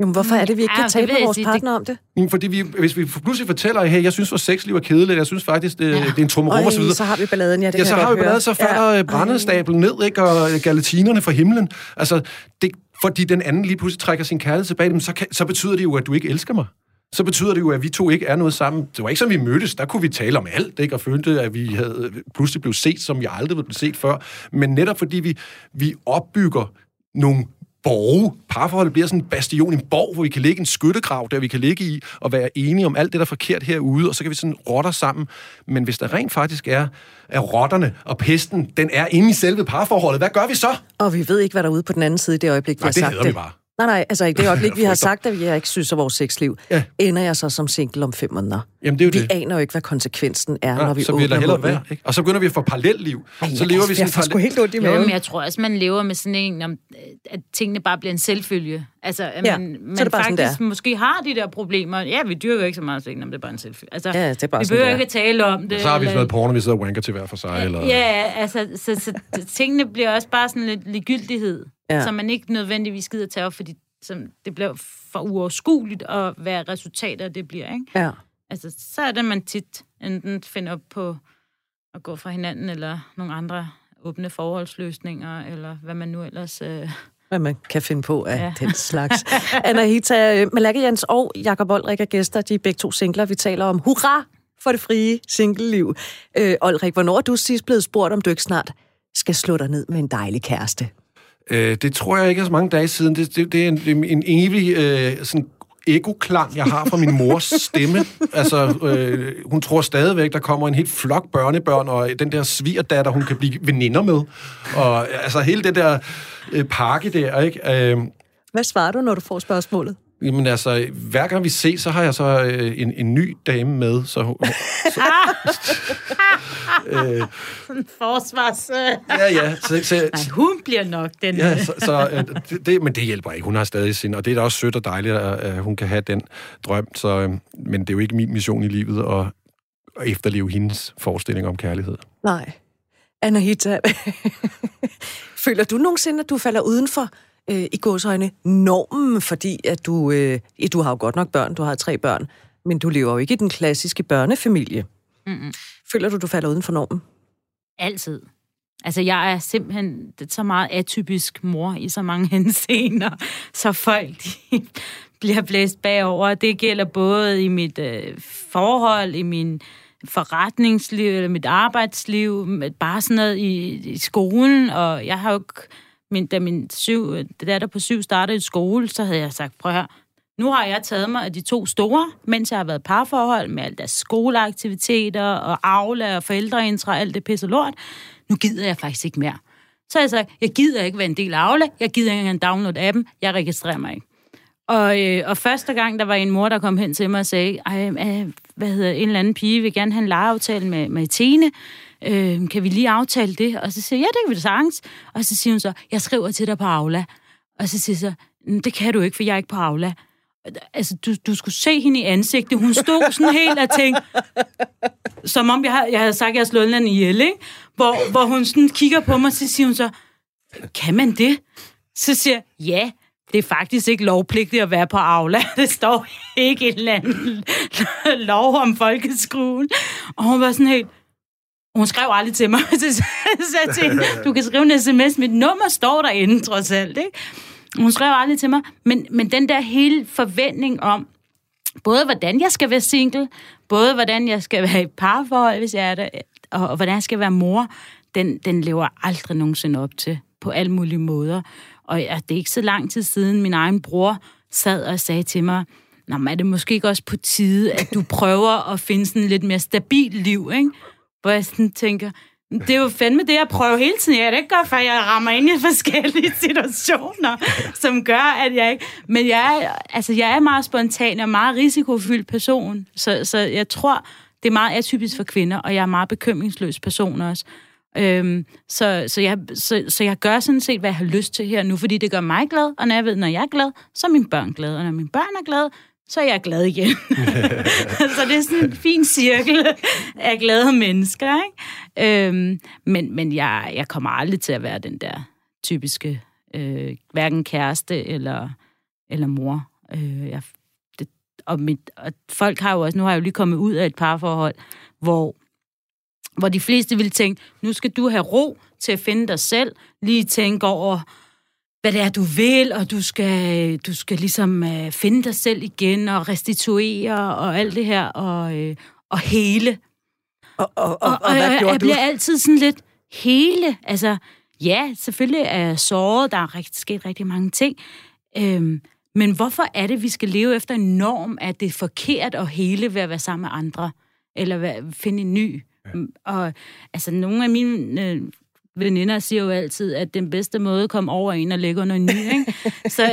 Jamen, hvorfor er det, vi ikke kan tale med vores sige, partner det... om det? Jamen, fordi vi, hvis vi pludselig fortæller, hey, jeg synes, vores sexliv er kedeligt, jeg synes faktisk, det, ja. det er en trummerum og så videre. så har vi balladen, ja, det Ja, så har vi balladen, så falder ja. brændestablen ned, ikke, og galatinerne fra himlen. Altså, det, fordi den anden lige pludselig trækker sin kærlighed tilbage, så, kan, så betyder det jo, at du ikke elsker mig så betyder det jo, at vi to ikke er noget sammen. Det var ikke som vi mødtes, der kunne vi tale om alt, ikke? og følte, at vi havde pludselig blev set, som jeg aldrig ville blive set før. Men netop fordi vi, vi opbygger nogle borge. Parforholdet bliver sådan en bastion, en borg, hvor vi kan ligge en skyttegrav, der vi kan ligge i og være enige om alt det, der er forkert herude, og så kan vi sådan rotter sammen. Men hvis der rent faktisk er, er rotterne og pesten, den er inde i selve parforholdet, hvad gør vi så? Og vi ved ikke, hvad der er ude på den anden side i det øjeblik, vi Nej, har sagt det. vi bare. Nej, nej, altså i det øjeblik, (laughs) vi har sagt, at vi ikke synes af vores sexliv, ja. ender jeg så som single om fem måneder. Jamen, det er jo vi det. aner jo ikke, hvad konsekvensen er, ja, når vi så åbner vi være, ikke? Og så begynder vi at få parallelliv. Ej, så lever vi sådan jeg får helt ondt i maven. Jo, men jeg tror også, man lever med sådan en, om, at tingene bare bliver en selvfølge. Altså, at ja, man, man så det bare faktisk sådan, måske har de der problemer. Ja, vi dyrker ikke så meget sex, om det er bare en selvfølge. Altså, ja, det er bare vi behøver ikke at tale om det. Så har vi sådan noget porno, vi sidder og wanker til hver for sig. Eller... Ja, altså, så, så, så tingene bliver også bare sådan lidt ligegyldighed, ja. som man ikke nødvendigvis gider tage op, fordi som det bliver for uoverskueligt at være resultater, det bliver, ikke? Ja. Altså, så er det, man tit enten finder op på at gå fra hinanden, eller nogle andre åbne forholdsløsninger, eller hvad man nu ellers... Øh... Hvad man kan finde på af ja. den slags. (laughs) Anahita, Malaka Jens og Jakob Olrik er gæster. De er begge to singler. Vi taler om hurra for det frie singleliv. Øh, Olrik, hvornår er du sidst blevet spurgt, om du ikke snart skal slå dig ned med en dejlig kæreste? Øh, det tror jeg ikke er så mange dage siden. Det, det, det er en, en evig øh, sådan ekoklang, jeg har fra min mors stemme. Altså, øh, hun tror stadigvæk, der kommer en helt flok børnebørn, og den der svigerdatter, hun kan blive veninder med. Og altså, hele det der øh, pakke der, ikke? Øh, Hvad svarer du, når du får spørgsmålet? Jamen altså, hver gang vi ses, så har jeg så øh, en, en ny dame med. Så, så, (laughs) øh, Forsvars... ja, ja. Så, så, (laughs) Nej, hun bliver nok den... Ja, så, så øh, det, det, men det hjælper ikke. Hun har stadig sin, og det er da også sødt og dejligt, at hun kan have den drøm. Så, øh, men det er jo ikke min mission i livet at, at efterleve hendes forestilling om kærlighed. Nej. Anahita, (laughs) føler du nogensinde, at du falder uden for øh, i gåsøjne normen, fordi at du, øh, du har jo godt nok børn, du har tre børn, men du lever jo ikke i den klassiske børnefamilie. Mm-mm. Føler du, du falder uden for normen? Altid. Altså, jeg er simpelthen så meget atypisk mor i så mange (laughs) henseender, så folk de (laughs) bliver blæst bagover. Det gælder både i mit øh, forhold, i min forretningsliv, eller mit arbejdsliv, bare sådan noget i, i skolen, og jeg har jo min, da min syv, datter på syv startede i skole, så havde jeg sagt, prøv her, nu har jeg taget mig af de to store, mens jeg har været parforhold med alle deres skoleaktiviteter og Aula og forældreintra og alt det pisse lort. Nu gider jeg faktisk ikke mere. Så jeg sagde, jeg gider ikke være en del af Aula, jeg gider ikke engang downloade appen, jeg registrerer mig ikke. Og, øh, og første gang, der var en mor, der kom hen til mig og sagde, Ej, øh, hvad hedder en eller anden pige, vil gerne have en legeaftale med, med Tine. Øh, kan vi lige aftale det? Og så siger jeg, ja, det kan vi da sagtens. Og så siger hun så, jeg skriver til dig på Aula. Og så siger jeg så, mm, det kan du ikke, for jeg er ikke på Aula. Altså, du, du skulle se hende i ansigtet. Hun stod sådan helt og tænkte, som om jeg, jeg havde sagt, at jeg slået i ihjel, ikke? Hvor, hvor hun sådan kigger på mig, så siger hun så, kan man det? Så siger jeg, ja, det er faktisk ikke lovpligtigt at være på Aula. (laughs) Det står ikke i en eller anden lov om folkeskolen. Og hun var sådan helt... Hun skrev aldrig til mig. (laughs) Så, jeg tænkte, du kan skrive en sms. Mit nummer står derinde, trods alt. Ikke? Hun skrev aldrig til mig. Men, men den der hele forventning om, både hvordan jeg skal være single, både hvordan jeg skal være i parforhold, hvis jeg er der, og, og hvordan jeg skal være mor, den, den lever aldrig nogensinde op til på alle mulige måder. Og ja, det er ikke så lang tid siden, min egen bror sad og sagde til mig, Nå, men er det måske ikke også på tide, at du prøver at finde sådan et lidt mere stabilt liv, ikke? Hvor jeg sådan tænker, det er jo fandme det, jeg prøver hele tiden. Jeg er det ikke godt, for jeg rammer ind i forskellige (laughs) situationer, som gør, at jeg ikke... Men jeg er, altså, jeg er meget spontan og meget risikofyldt person, så, så jeg tror, det er meget atypisk for kvinder, og jeg er meget bekymringsløs person også. Øhm, så, så, jeg, så, så jeg gør sådan set, hvad jeg har lyst til her nu, fordi det gør mig glad, og når jeg ved, når jeg er glad, så er mine børn glade, og når mine børn er glade, så er jeg glad igen. (laughs) så det er sådan en fin cirkel af glade mennesker, ikke? Øhm, men men jeg, jeg kommer aldrig til at være den der typiske, øh, hverken kæreste eller, eller mor. Øh, jeg, det, og, mit, og folk har jo også, nu har jeg jo lige kommet ud af et parforhold, hvor hvor de fleste ville tænke, nu skal du have ro til at finde dig selv, lige tænke over, hvad det er, du vil, og du skal, du skal ligesom øh, finde dig selv igen, og restituere, og alt det her, og, øh, og hele. Og, og, og, Og, og, og hvad jeg, gjorde jeg du? bliver altid sådan lidt hele. Altså, ja, selvfølgelig er jeg såret, der er rigtig, sket rigtig mange ting, øhm, men hvorfor er det, vi skal leve efter en norm, at det er forkert at hele ved at være sammen med andre, eller være, finde en ny? Ja. Og altså, nogle af mine øh, veninder siger jo altid, at den bedste måde at komme over en og lægge under en ny, ikke? Så,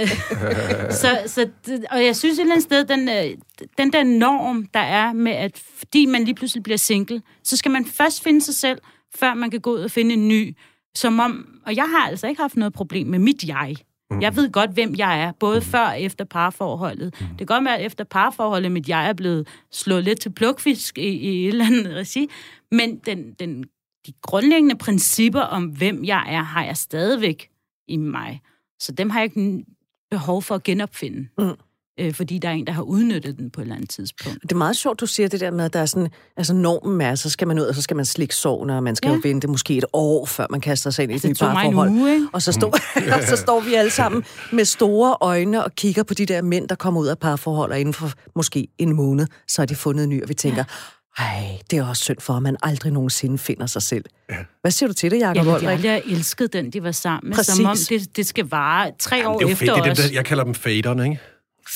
(laughs) så, så, og jeg synes et eller andet sted, den, øh, den der norm, der er med, at fordi man lige pludselig bliver single, så skal man først finde sig selv, før man kan gå ud og finde en ny. Som om, og jeg har altså ikke haft noget problem med mit jeg. Jeg ved godt, hvem jeg er, både før og efter parforholdet. Det kan godt være, at efter parforholdet, mit jeg er blevet slået lidt til plukfisk i, i et eller andet regi, men den, den, de grundlæggende principper om, hvem jeg er, har jeg stadigvæk i mig. Så dem har jeg ikke behov for at genopfinde. Mm. Øh, fordi der er en, der har udnyttet den på et eller andet tidspunkt. Det er meget sjovt, du siger det der med, at der er sådan, altså normen er, så skal man ud, og så skal man slikke sårene, og man skal ja. Ja. jo vente måske et år, før man kaster sig ind i et Det nyt parforhold. uge? Og så, stå, (laughs) og så står vi alle sammen med store øjne og kigger på de der mænd, der kommer ud af parforhold, og inden for måske en måned, så har de fundet en ny, og vi tænker, ej, det er også synd for, at man aldrig nogensinde finder sig selv. Ja. Hvad siger du til det, Jacob Jeg Woldrik? aldrig have elsket den, de var sammen med, Præcis. som om det, det skal vare tre år Det er jo efter fedt. Det er dem, der, jeg kalder dem faderne, ikke?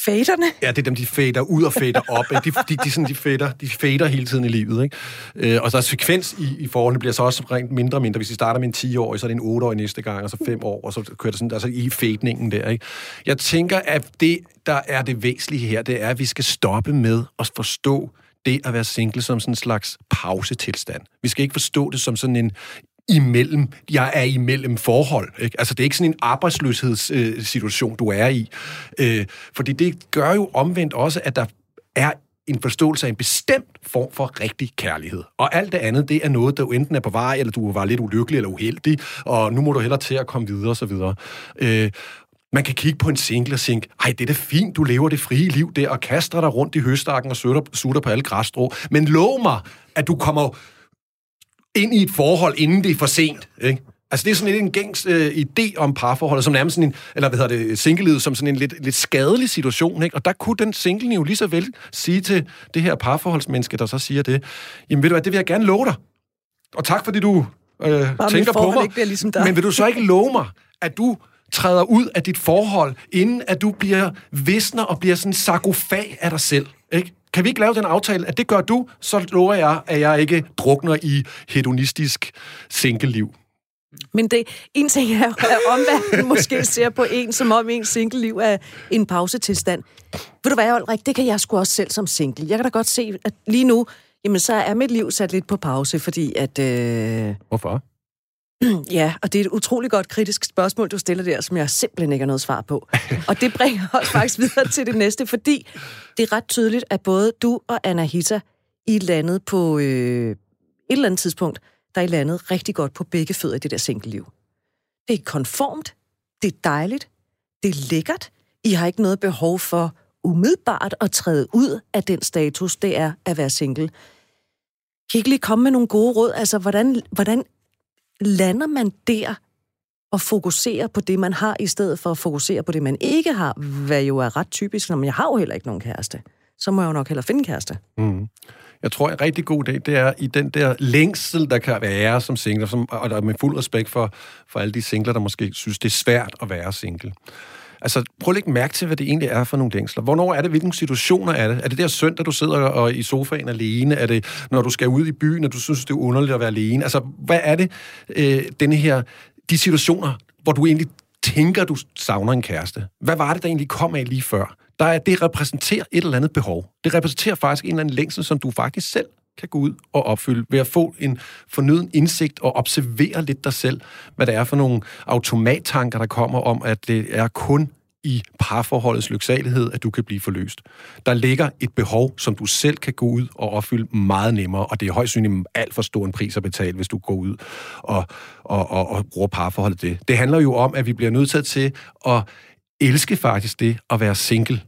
Faderne? Ja, det er dem, de fader ud og fader op. Ikke? De, de, de, sådan, de, fader, de fader hele tiden i livet. Ikke? Øh, og så er sekvens i, i forholdene bliver så også rent mindre og mindre. Hvis vi starter med en 10-årig, så er det en 8-årig næste gang, og så 5 år, og så kører det sådan altså i fadningen der. Ikke? Jeg tænker, at det, der er det væsentlige her, det er, at vi skal stoppe med at forstå det at være single som sådan en slags pausetilstand. Vi skal ikke forstå det som sådan en imellem, jeg er imellem forhold. Ikke? Altså, det er ikke sådan en arbejdsløshedssituation, øh, du er i. Øh, fordi det gør jo omvendt også, at der er en forståelse af en bestemt form for rigtig kærlighed. Og alt det andet, det er noget, der jo enten er på vej, eller du var lidt ulykkelig eller uheldig, og nu må du hellere til at komme videre osv. Øh, man kan kigge på en single og tænke, ej, det er da fint, du lever det frie liv der, og kaster dig rundt i høstakken og sutter, sutter på alle græsstrå. Men lov mig, at du kommer ind i et forhold, inden det er for sent. Ikke? Altså, det er sådan lidt en gængs øh, idé om parforholdet, som nærmest sådan en, eller hvad hedder det, singlelivet, som sådan en lidt, lidt skadelig situation, ikke? Og der kunne den single jo lige så vel sige til det her parforholdsmenneske, der så siger det, jamen ved du hvad, det vil jeg gerne love dig. Og tak, fordi du øh, tænker på mig. ikke ligesom dig. Men vil du så ikke love mig, at du træder ud af dit forhold, inden at du bliver visner og bliver sådan en sarkofag af dig selv, ikke? Kan vi ikke lave den aftale, at det gør du, så lover jeg, at jeg ikke drukner i hedonistisk single-liv. Men det, en ting er, at omverdenen måske ser på en, som om ens single-liv er en pausetilstand. Ved du hvad, Ulrik, det kan jeg sgu også selv som single. Jeg kan da godt se, at lige nu, Jamen, så er mit liv sat lidt på pause, fordi at... Øh... Hvorfor? (clears throat) Ja, og det er et utroligt godt kritisk spørgsmål, du stiller der, som jeg simpelthen ikke har noget svar på. (laughs) og det bringer os faktisk videre til det næste, fordi det er ret tydeligt, at både du og Anahita i landet på øh, et eller andet tidspunkt, der er I landet rigtig godt på begge fødder i det der single-liv. Det er konformt, det er dejligt, det er lækkert. I har ikke noget behov for umiddelbart at træde ud af den status, det er at være single. Kan I ikke lige komme med nogle gode råd? Altså, hvordan, hvordan lander man der og fokuserer på det, man har, i stedet for at fokusere på det, man ikke har, hvad jo er ret typisk, når jeg har jo heller ikke nogen kæreste. Så må jeg jo nok heller finde en kæreste. Mm. Jeg tror, en rigtig god dag, det er i den der længsel, der kan være som single, som, og der er med fuld respekt for, for alle de singler, der måske synes, det er svært at være single. Altså, prøv at lægge mærke til, hvad det egentlig er for nogle længsler. Hvornår er det? Hvilke situationer er det? Er det der søndag, du sidder og i sofaen alene? Er det, når du skal ud i byen, og du synes, det er underligt at være alene? Altså, hvad er det, øh, denne her, de situationer, hvor du egentlig tænker, du savner en kæreste? Hvad var det, der egentlig kom af lige før? Der er, det repræsenterer et eller andet behov. Det repræsenterer faktisk en eller anden længsel, som du faktisk selv kan gå ud og opfylde ved at få en fornyet indsigt og observere lidt dig selv, hvad det er for nogle automattanker, der kommer om, at det er kun i parforholdets lyksalighed, at du kan blive forløst. Der ligger et behov, som du selv kan gå ud og opfylde meget nemmere, og det er højst synligt alt for stor en pris at betale, hvis du går ud og, og, og, og bruger parforholdet det. Det handler jo om, at vi bliver nødt til at elske faktisk det at være single,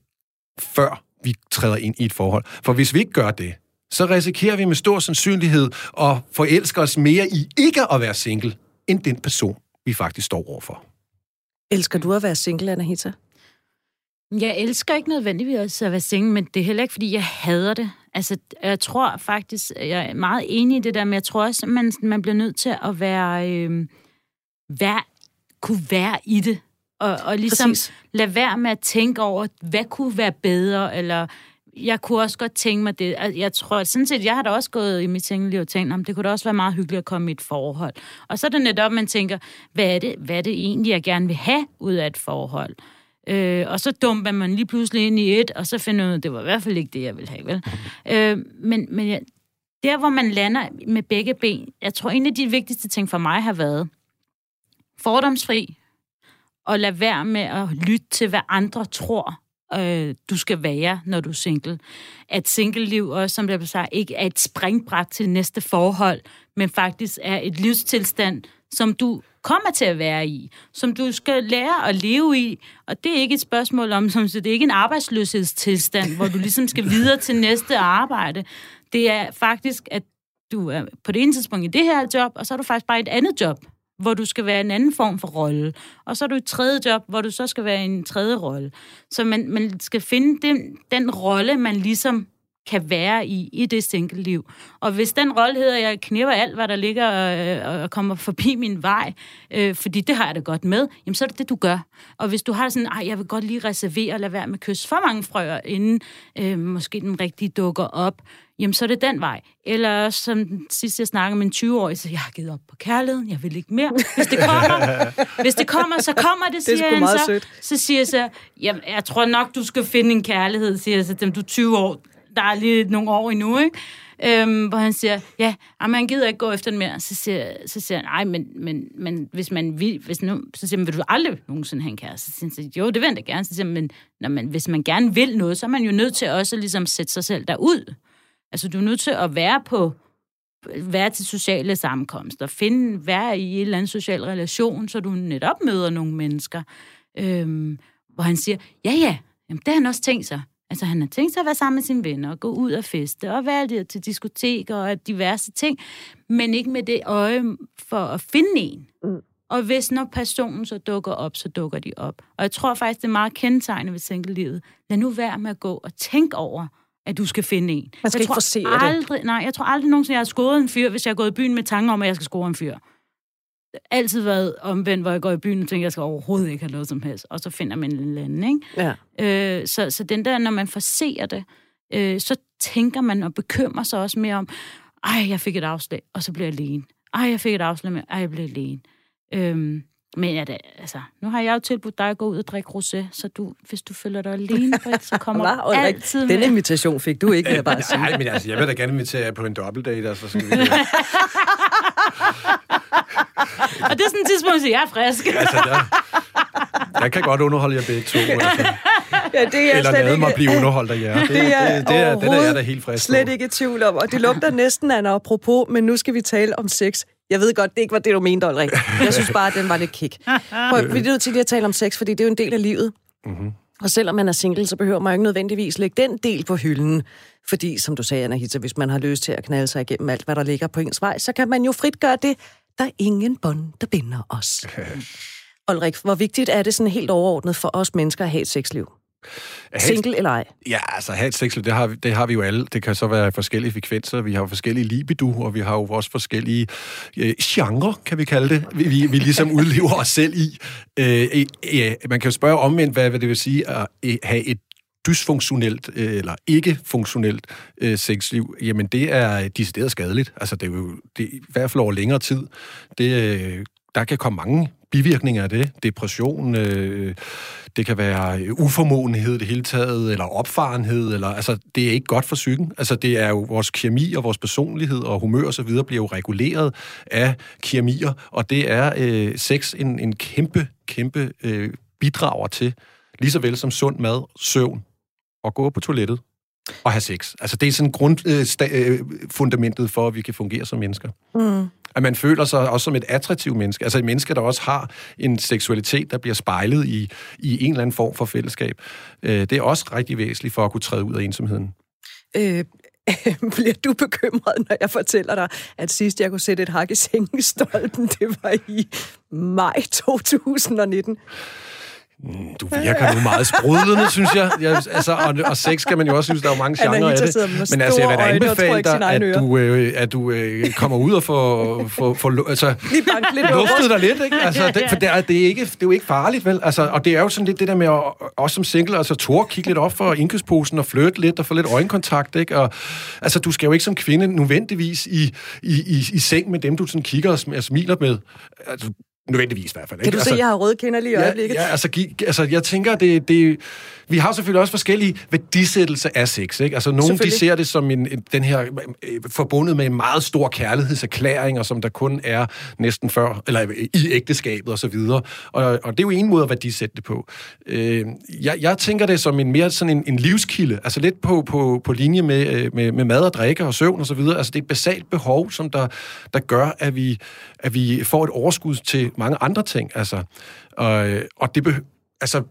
før vi træder ind i et forhold. For hvis vi ikke gør det, så risikerer vi med stor sandsynlighed at forelske os mere i ikke at være single, end den person, vi faktisk står overfor. Elsker du at være single, Anahita? Jeg elsker ikke nødvendigvis at være single, men det er heller ikke, fordi jeg hader det. Altså, jeg tror faktisk, jeg er meget enig i det der, men jeg tror også, at man, man bliver nødt til at være, øh, være, kunne være i det. Og, og ligesom Præcis. lade være med at tænke over, hvad kunne være bedre, eller jeg kunne også godt tænke mig det. Altså, jeg tror, sådan set, jeg har da også gået i mit single og tænkt, om det kunne da også være meget hyggeligt at komme i et forhold. Og så er det netop, man tænker, hvad er det, hvad er det egentlig, jeg gerne vil have ud af et forhold? Øh, og så dumper man lige pludselig ind i et, og så finder man ud af, det var i hvert fald ikke det, jeg ville have, vel? Øh, men men ja, der, hvor man lander med begge ben, jeg tror, en af de vigtigste ting for mig har været fordomsfri, og lade være med at lytte til, hvad andre tror, øh, du skal være, når du er single. At single-liv også, som det sagt, ikke er et springbræt til næste forhold, men faktisk er et livstilstand, som du kommer til at være i, som du skal lære at leve i. Og det er ikke et spørgsmål om, som det er ikke en arbejdsløshedstilstand, hvor du ligesom skal videre til næste arbejde. Det er faktisk, at du er på det ene tidspunkt i det her job, og så er du faktisk bare et andet job, hvor du skal være en anden form for rolle. Og så er du et tredje job, hvor du så skal være en tredje rolle. Så man, man skal finde den, den rolle, man ligesom kan være i, i det single-liv. Og hvis den rolle hedder, jeg knæver alt, hvad der ligger øh, og kommer forbi min vej, øh, fordi det har jeg da godt med, jamen så er det det, du gør. Og hvis du har sådan, at jeg vil godt lige reservere og lade være med at kysse for mange frøer, inden øh, måske den rigtige dukker op, jamen så er det den vej. Eller som sidst jeg snakkede med en 20-årig, så jeg har givet op på kærligheden, jeg vil ikke mere. Hvis det kommer, (laughs) hvis det kommer så kommer det, siger det han så. Sødt. Så siger jeg så, jamen, jeg tror nok, du skal finde en kærlighed, siger jeg så, dem du er 20 år, der er lige nogle år endnu, ikke? Øhm, hvor han siger, ja, jamen, han gider ikke gå efter den mere. Så siger, så siger han, nej, men, men, men hvis man vil, hvis nu, så siger han, vil du aldrig nogensinde have en kæreste? Så siger han, jo, det vil jeg da gerne. Så siger han, men når man, hvis man gerne vil noget, så er man jo nødt til også at ligesom sætte sig selv derud. Altså, du er nødt til at være på, være til sociale sammenkomster, finde, være i en eller anden social relation, så du netop møder nogle mennesker. Øhm, hvor han siger, ja, ja, jamen, det har han også tænkt sig. Altså, han har tænkt sig at være sammen med sine venner, og gå ud og feste, og være der til diskoteker og diverse ting, men ikke med det øje for at finde en. Mm. Og hvis når personen så dukker op, så dukker de op. Og jeg tror faktisk, det er meget kendetegnende ved single-livet. Lad nu være med at gå og tænke over, at du skal finde en. Man skal jeg ikke forsere aldrig, det. Nej, jeg tror aldrig nogensinde, jeg har scoret en fyr, hvis jeg har gået i byen med tanker om, at jeg skal score en fyr. Det har altid været omvendt, hvor jeg går i byen og tænker, at jeg skal overhovedet ikke have noget som helst. Og så finder man en eller anden, ikke? Ja. Øh, så, så den der, når man forser det, øh, så tænker man og bekymrer sig også mere om, ej, jeg fik et afslag, og så bliver jeg alene. Ej, jeg fik et afslag med, ej, jeg blev alene. Øhm, Men er det, altså, nu har jeg jo tilbudt dig at gå ud og drikke rosé, så du, hvis du føler dig alene, Britt, så kommer (laughs) Hva? du altid Den med. invitation fik du ikke, vil jeg bare (laughs) sige. Nej, men altså, jeg vil da gerne invitere jer på en dobbeltdate, altså, så skal vi... (laughs) Og det er sådan et tidspunkt, at jeg er frisk. (laughs) altså, der, jeg kan godt underholde jer begge to, altså. (laughs) Ja, det er Eller lade ikke, mig blive underholdt af jer. Det, det er, det, det, er, den er jeg da helt frisk slet på. ikke i tvivl om. Og det lugter næsten af en apropos, men nu skal vi tale om sex. Jeg ved godt, det ikke var det, du mente, Ulrik. Jeg synes bare, at den var lidt kick. Prøv, vi er nødt til lige at tale om sex, fordi det er jo en del af livet. Mm-hmm. Og selvom man er single, så behøver man jo ikke nødvendigvis lægge den del på hylden. Fordi, som du sagde, Anahita, hvis man har lyst til at knalde sig igennem alt, hvad der ligger på ens vej, så kan man jo frit gøre det. Der er ingen bånd, der binder os. (laughs) Ulrik, hvor vigtigt er det sådan helt overordnet for os mennesker at have et sexliv? Single eller ej? Ja, altså have et sexliv, det har, vi- det har vi jo alle. Det kan så være forskellige frekvenser. Vi har jo forskellige libido, og vi har jo også forskellige øh, genre, kan vi kalde det, vi, vi, vi ligesom udlever os selv i. Øh, øh, øh, man kan jo spørge omvendt, hvad, hvad det vil sige at øh, have et dysfunktionelt øh, eller ikke-funktionelt øh, sexliv, jamen det er decideret skadeligt. Altså det er jo det, er i hvert fald over længere tid. Det, øh, der kan komme mange bivirkninger af det. Depression, øh, det kan være øh, uformåenhed det hele taget, eller opfarenhed, eller, altså, det er ikke godt for psyken. Altså, det er jo vores kemi og vores personlighed og humør og så videre bliver jo reguleret af kemier, og det er øh, sex en, en kæmpe, kæmpe øh, bidrager til, lige så vel som sund mad, søvn og gå på toilettet og have sex. Altså, det er sådan grundfundamentet øh, fundamentet for, at vi kan fungere som mennesker. Mm. At man føler sig også som et attraktivt menneske. Altså et menneske, der også har en seksualitet, der bliver spejlet i, i en eller anden form for fællesskab. Øh, det er også rigtig væsentligt for at kunne træde ud af ensomheden. Øh, (laughs) bliver du bekymret, når jeg fortæller dig, at sidst jeg kunne sætte et hak i sengestolpen, (laughs) det var i maj 2019? Du virker nu meget sprudlende, synes jeg. jeg altså, og, og sex kan man jo også synes, der er jo mange genrer af det. Men altså, jeg vil da anbefale dig, at du, øh, at du øh, kommer ud og får, får, får altså, lidt luftet dig lidt, ikke? Altså, det, for det er, det, er ikke, det er jo ikke farligt, vel? Altså, og det er jo sådan lidt det der med at, også som single, altså tåre kigge lidt op for indkøbsposen og flytte lidt og få lidt øjenkontakt, ikke? Og, altså, du skal jo ikke som kvinde nødvendigvis i, i, i, i seng med dem, du sådan kigger og smiler med. Altså, nødvendigvis i hvert fald. Kan Ikke? du altså, se, at jeg har røde kinder lige i øjeblikket? Ja, ja altså, altså, jeg tænker, det, det, vi har selvfølgelig også forskellige værdisættelse af sex. Ikke? Altså, nogle de ser det som en, en, den her øh, forbundet med en meget stor kærlighedserklæring, og som der kun er næsten før, eller i ægteskabet og så videre. Og, og det er jo en måde at værdisætte det på. Øh, jeg, jeg tænker det som en mere sådan en, en livskilde, altså lidt på, på, på linje med, øh, med, med mad og drikke og søvn og så videre. Altså det er et basalt behov, som der, der gør, at vi, at vi får et overskud til mange andre ting. Altså, og, og det beh- altså,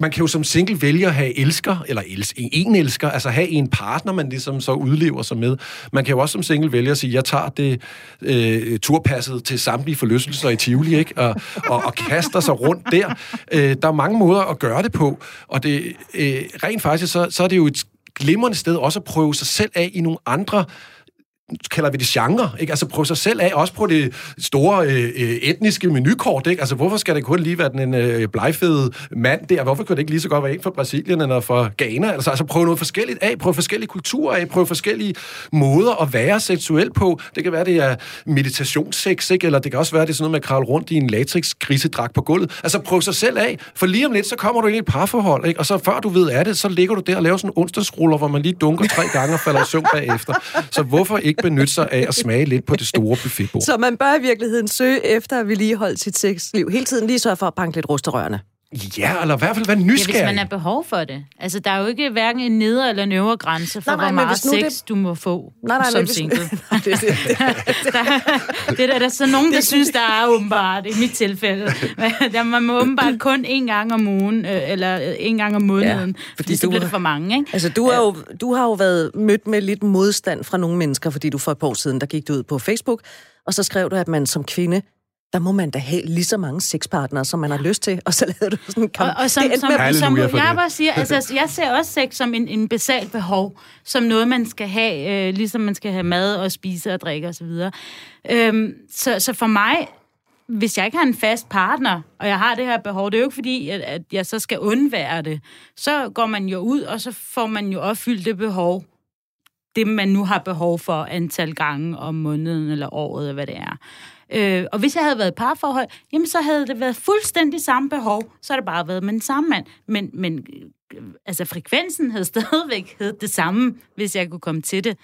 man kan jo som single vælge at have elsker, eller els, en elsker, altså have en partner, man ligesom så udlever sig med. Man kan jo også som single vælge at sige, jeg tager det øh, turpasset til samtlige forlystelser i Tivoli, ikke? Og, og, og kaster sig rundt der. Øh, der er mange måder at gøre det på, og det, øh, rent faktisk, så, så er det jo et glimrende sted også at prøve sig selv af i nogle andre kalder vi det genre, ikke? Altså prøv sig selv af, også på det store øh, øh, etniske menukort, ikke? Altså hvorfor skal det kun lige være den en øh, blegfede mand der? Hvorfor kunne det ikke lige så godt være en fra Brasilien eller fra Ghana? Altså, altså prøv noget forskelligt af, prøv forskellige kulturer af, prøv forskellige måder at være seksuel på. Det kan være, det er meditationsseks, ikke? Eller det kan også være, det er sådan noget med at kravle rundt i en latex grisedragt på gulvet. Altså prøv sig selv af, for lige om lidt, så kommer du ind i et parforhold, ikke? Og så før du ved af det, så ligger du der og laver sådan en onsdagsruller, hvor man lige dunker tre gange og falder i søvn bagefter. Så hvorfor ikke benytte sig af at smage lidt på det store buffetbord? Så man bør i virkeligheden søge efter at vedligeholde sit sexliv. Hele tiden lige sørge for at banke lidt rusterørene. Ja, eller i hvert fald være Ja, hvis nysgerrig. man har behov for det. Altså, der er jo ikke hverken en nedre eller en øvre grænse for, Nej, nej, hvor meget hvis sex det- du må få Nej, nej, som hvis- single. (laughs) det, det, det. (laughs) Det er der, der er så nogen, der synes, der er åbenbart, i mit tilfælde. (laughs) Der man må åbenbart kun en gang om ugen, øh, eller øh, en gang om måneden, Ja, fordi fordi så du- bliver det for mange, ikke? Altså, du, er jo, du har jo været mødt med lidt modstand fra nogle mennesker, fordi du for et par år siden, der gik du ud på Facebook, og så skrev du, at man som kvinde, der må man da have lige så mange sexpartnere, som man har lyst til, og så lavede du sådan en kamp. Og, og som, det som, med, som jeg det. bare siger, altså, jeg ser også sex som en, en basalt behov, som noget, man skal have, øh, ligesom man skal have mad og spise og drikke osv. Øhm, så, så for mig, hvis jeg ikke har en fast partner, og jeg har det her behov, det er jo ikke fordi, at, at jeg så skal undvære det. Så går man jo ud, og så får man jo opfyldt det behov, det man nu har behov for antal gange om måneden eller året, eller hvad det er. Øh, og hvis jeg havde været i parforhold, jamen så havde det været fuldstændig samme behov. Så havde det bare været med den samme mand. Men, men øh, altså frekvensen havde (laughs) stadigvæk hed det samme, hvis jeg kunne komme til det.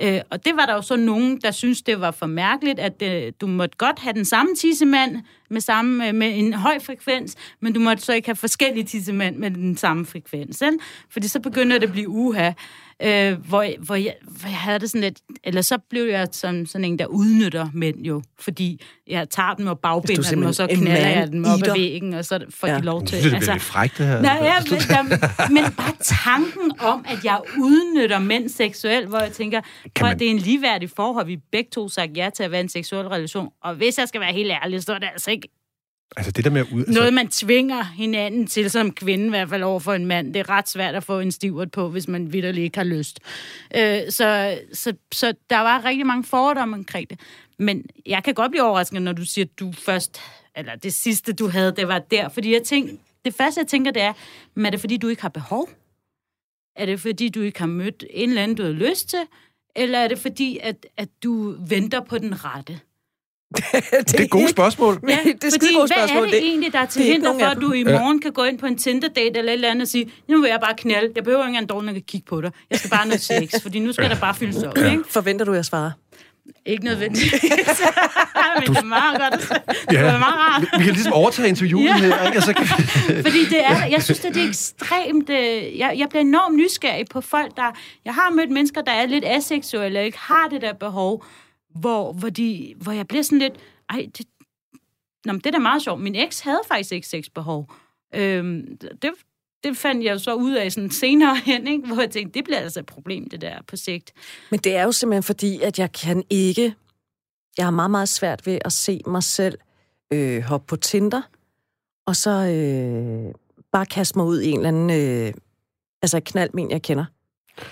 Øh, og det var der jo så nogen, der synes det var for mærkeligt, at øh, du måtte godt have den samme tissemand med, samme, øh, med en høj frekvens, men du måtte så ikke have forskellige tissemand med den samme frekvens. Ikke? Fordi så begynder det at blive uha øh, hvor, hvor, jeg, hvor jeg havde det sådan lidt... Eller så blev jeg som sådan en, der udnytter mænd jo, fordi jeg tager dem og bagbinder dem, og så knalder jeg dem op ad væggen, og så får ja. de lov til... Det altså, lidt frækt, det her. Nej, ja, men, der, men bare tanken om, at jeg udnytter mænd seksuelt, hvor jeg tænker, man... at det er en ligeværdig forhold, vi begge to sagt ja til at være en seksuel relation, og hvis jeg skal være helt ærlig, så er det altså ikke Altså det der med at ud... Altså... Noget, man tvinger hinanden til som kvinde, i hvert fald over for en mand. Det er ret svært at få en stivert på, hvis man vidderligt ikke har lyst. Øh, så, så, så der var rigtig mange fordomme omkring det. Men jeg kan godt blive overrasket, når du siger, at du først... Eller det sidste, du havde, det var der. Fordi jeg tænker, det første, jeg tænker, det er, men er det fordi, du ikke har behov? Er det fordi, du ikke har mødt en eller anden, du har lyst til? Eller er det fordi, at, at du venter på den rette? Det, det er et gode spørgsmål. Ja, det er fordi, gode spørgsmål. hvad er det egentlig, der er til hinder for, at du i morgen ja. kan gå ind på en Tinder-date eller et eller andet og sige, nu vil jeg bare knalde. Jeg behøver ikke engang dårlig at kigge på dig. Jeg skal bare noget sex, fordi nu skal der bare fyldes op. Ikke? Forventer du, at jeg svarer? Ikke nødvendigt. men (laughs) du... det er meget godt. Det ja. er meget rart. Vi kan ligesom overtage interviewet ja. her. Ikke? Altså, kan... (laughs) Fordi det er, jeg synes, det er ekstremt... Øh, jeg, jeg bliver enormt nysgerrig på folk, der... Jeg har mødt mennesker, der er lidt aseksuelle og ikke har det der behov hvor, hvor, de, hvor jeg bliver sådan lidt, ej, det, nå, det er da meget sjovt. Min eks havde faktisk ikke sexbehov. Øhm, det, det fandt jeg så ud af sådan senere (laughs) hen, ikke? hvor jeg tænkte, det bliver altså et problem, det der på sigt. Men det er jo simpelthen fordi, at jeg kan ikke... Jeg har meget, meget svært ved at se mig selv øh, hoppe på Tinder, og så øh, bare kaste mig ud i en eller anden... Øh, altså knald med en, jeg kender.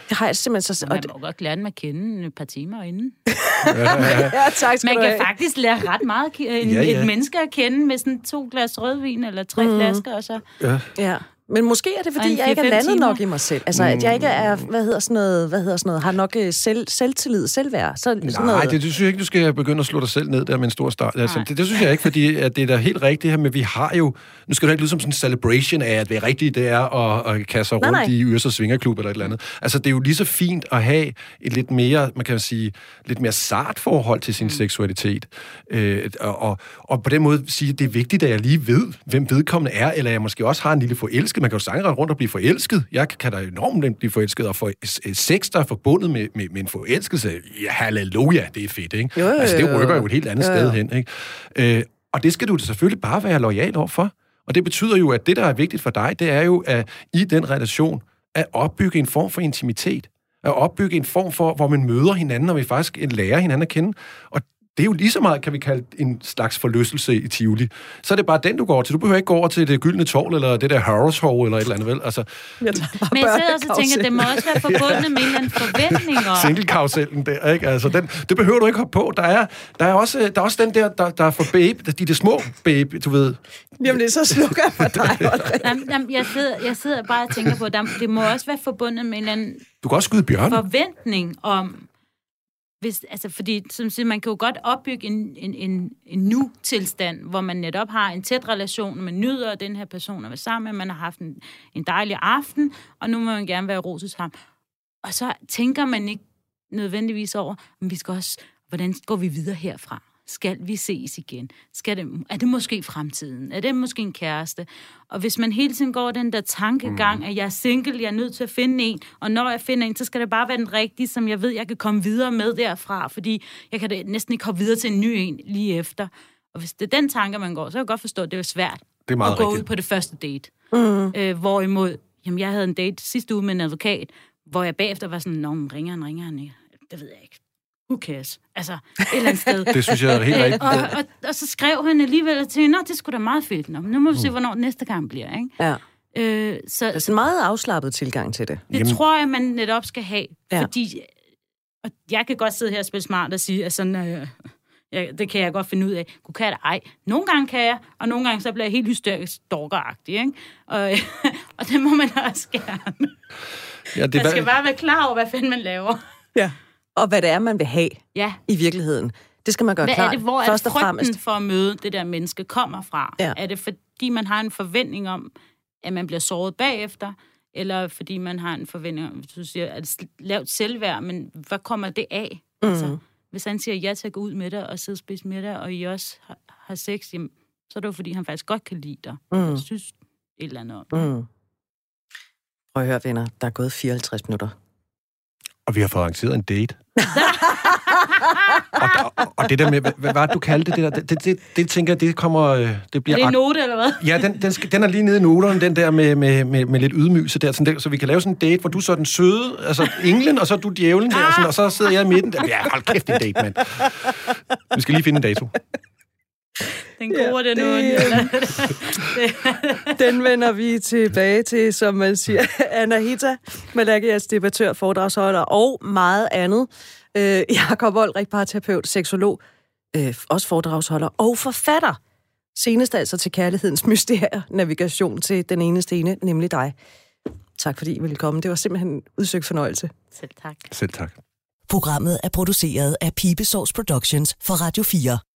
Det har jeg simpelthen så... Man må godt lære den at kende et par timer inden. (laughs) ja, tak Man kan faktisk lære ret meget en, ja, ja. et menneske at kende med sådan to glas rødvin eller tre mm. flasker, og så... Ja. ja. Men måske er det, fordi jeg ikke er landet timer. nok i mig selv. Altså, mm. at jeg ikke er, hvad hedder sådan noget, hvad hedder sådan noget har nok øh, selv, selvtillid, selvværd. Så, Nej, sådan noget. det, det synes jeg ikke, du skal begynde at slå dig selv ned der med en stor start. Altså, det, det, synes jeg ikke, fordi at det er da helt rigtigt her, men vi har jo, nu skal det ikke lyde som sådan en celebration af, at det rigtige det er at, at kaste sig rundt nej, nej. i Yrsa Svingerklub eller et eller andet. Altså, det er jo lige så fint at have et lidt mere, man kan sige, lidt mere sart forhold til sin mm. seksualitet. Øh, og, og, og på den måde sige, at det er vigtigt, at jeg lige ved, hvem vedkommende er, eller jeg måske også har en lille forelsket. Man kan jo sagtens rundt og blive forelsket. Jeg kan da enormt nemt blive forelsket, og for sex, der er forbundet med, med, med en forelskelse, ja, halleluja, det er fedt, ikke? Jo, jo, jo. Altså, det rykker jo et helt andet jo, jo. sted hen, ikke? Øh, og det skal du selvfølgelig bare være lojal over for. Og det betyder jo, at det, der er vigtigt for dig, det er jo, at i den relation, at opbygge en form for intimitet. At opbygge en form for, hvor man møder hinanden, og vi faktisk lærer hinanden at kende. Og det er jo lige så meget, kan vi kalde en slags forlystelse i Tivoli. Så er det bare den, du går til. Du behøver ikke gå over til det gyldne tårl, eller det der Harrods Hall, eller et eller andet, vel? Altså, jeg Men jeg sidder også og tænker, at det må også være forbundet med en eller anden forventning. Single-karusellen der, ikke? Altså, den, det behøver du ikke hoppe på. Der er, der er, også, der er også den der, der, der er for babe, de, de små babe, du ved. Jamen, det er så slukker for dig. jamen, jamen, jeg, sidder, jeg sidder bare og tænker på, at det må også være forbundet med en eller anden du kan også skyde bjørn. forventning om, hvis, altså, fordi som siger, man kan jo godt opbygge en, en, en, en nu-tilstand, hvor man netop har en tæt relation, man nyder den her person at være sammen med, man har haft en, en dejlig aften, og nu må man gerne være rosus ham. Og så tænker man ikke nødvendigvis over, men vi skal også, hvordan går vi videre herfra? Skal vi ses igen? Skal det, er det måske fremtiden? Er det måske en kæreste? Og hvis man hele tiden går den der tankegang, mm. at jeg er single, jeg er nødt til at finde en, og når jeg finder en, så skal det bare være den rigtige, som jeg ved, jeg kan komme videre med derfra, fordi jeg kan næsten ikke komme videre til en ny en lige efter. Og hvis det er den tanke, man går, så kan jeg godt forstå, at det er svært det er meget at gå rigtigt. ud på det første date. Mm. Øh, hvorimod, jamen jeg havde en date sidste uge med en advokat, hvor jeg bagefter var sådan, nå, ringer han, ringer han ikke? Det ved jeg ikke who cares? Altså, et eller andet sted. (laughs) det synes jeg er helt rigtigt. og, og, og, så skrev han alligevel til hende, det skulle da meget fedt. Nå, nu må vi se, mm. hvornår næste gang bliver, ikke? Ja. Øh, så, det er sådan en meget afslappet tilgang til det. Det Jamen. tror jeg, man netop skal have. Ja. Fordi, og jeg kan godt sidde her og spille smart og sige, at sådan, øh, ja, det kan jeg godt finde ud af. Kunne kan jeg det? Ej. Nogle gange kan jeg, og nogle gange så bliver jeg helt hysterisk stalkeragtig, ikke? Og, (laughs) og det må man også gerne. Ja, det man skal bare være klar over, hvad fanden man laver. Ja og hvad det er, man vil have ja. i virkeligheden. Det skal man gøre Hvad klart. er det, hvor er Først og frygten for at møde det der menneske kommer fra? Ja. Er det fordi, man har en forventning om, at man bliver såret bagefter? Eller fordi man har en forventning om, du siger, at det lavt selvværd, men hvad kommer det af? Mm. Altså, hvis han siger ja til at gå ud med dig og sidde og spise med dig, og I også har, har sex, jamen, så er det jo fordi, han faktisk godt kan lide dig. Mm. Jeg synes et eller andet om det. Mm. Prøv at høre, venner. Der er gået 54 minutter. Og vi har fået arrangeret en date. og, og, og det der med, hvad, hvad var det, du kaldte det der? Det, det, det, det tænker jeg, det kommer... øh, Det bliver Er det en note, eller hvad? Ja, den, den, skal, den er lige nede i noterne, den der med, med, med, med lidt ydmygelse der, sådan der. Så vi kan lave sådan en date, hvor du så er den søde, altså englen, og så er du djævlen der, og, sådan, og så sidder jeg i midten. Der. Ja, hold kæft, en date, mand. Vi skal lige finde en dato. (laughs) Den gode, ja, den det, onde. (laughs) Den vender vi tilbage til, som man siger. (laughs) Anahita Malakias debattør, foredragsholder og meget andet. Øh, Jakob Olrik, parterapeut, seksolog, øh, også foredragsholder og forfatter. Senest altså til Kærlighedens Mysterier, navigation til den eneste ene, nemlig dig. Tak fordi I ville komme. Det var simpelthen en udsøgt fornøjelse. Selv tak. Selv tak. Programmet er produceret af Pibesovs Productions for Radio 4.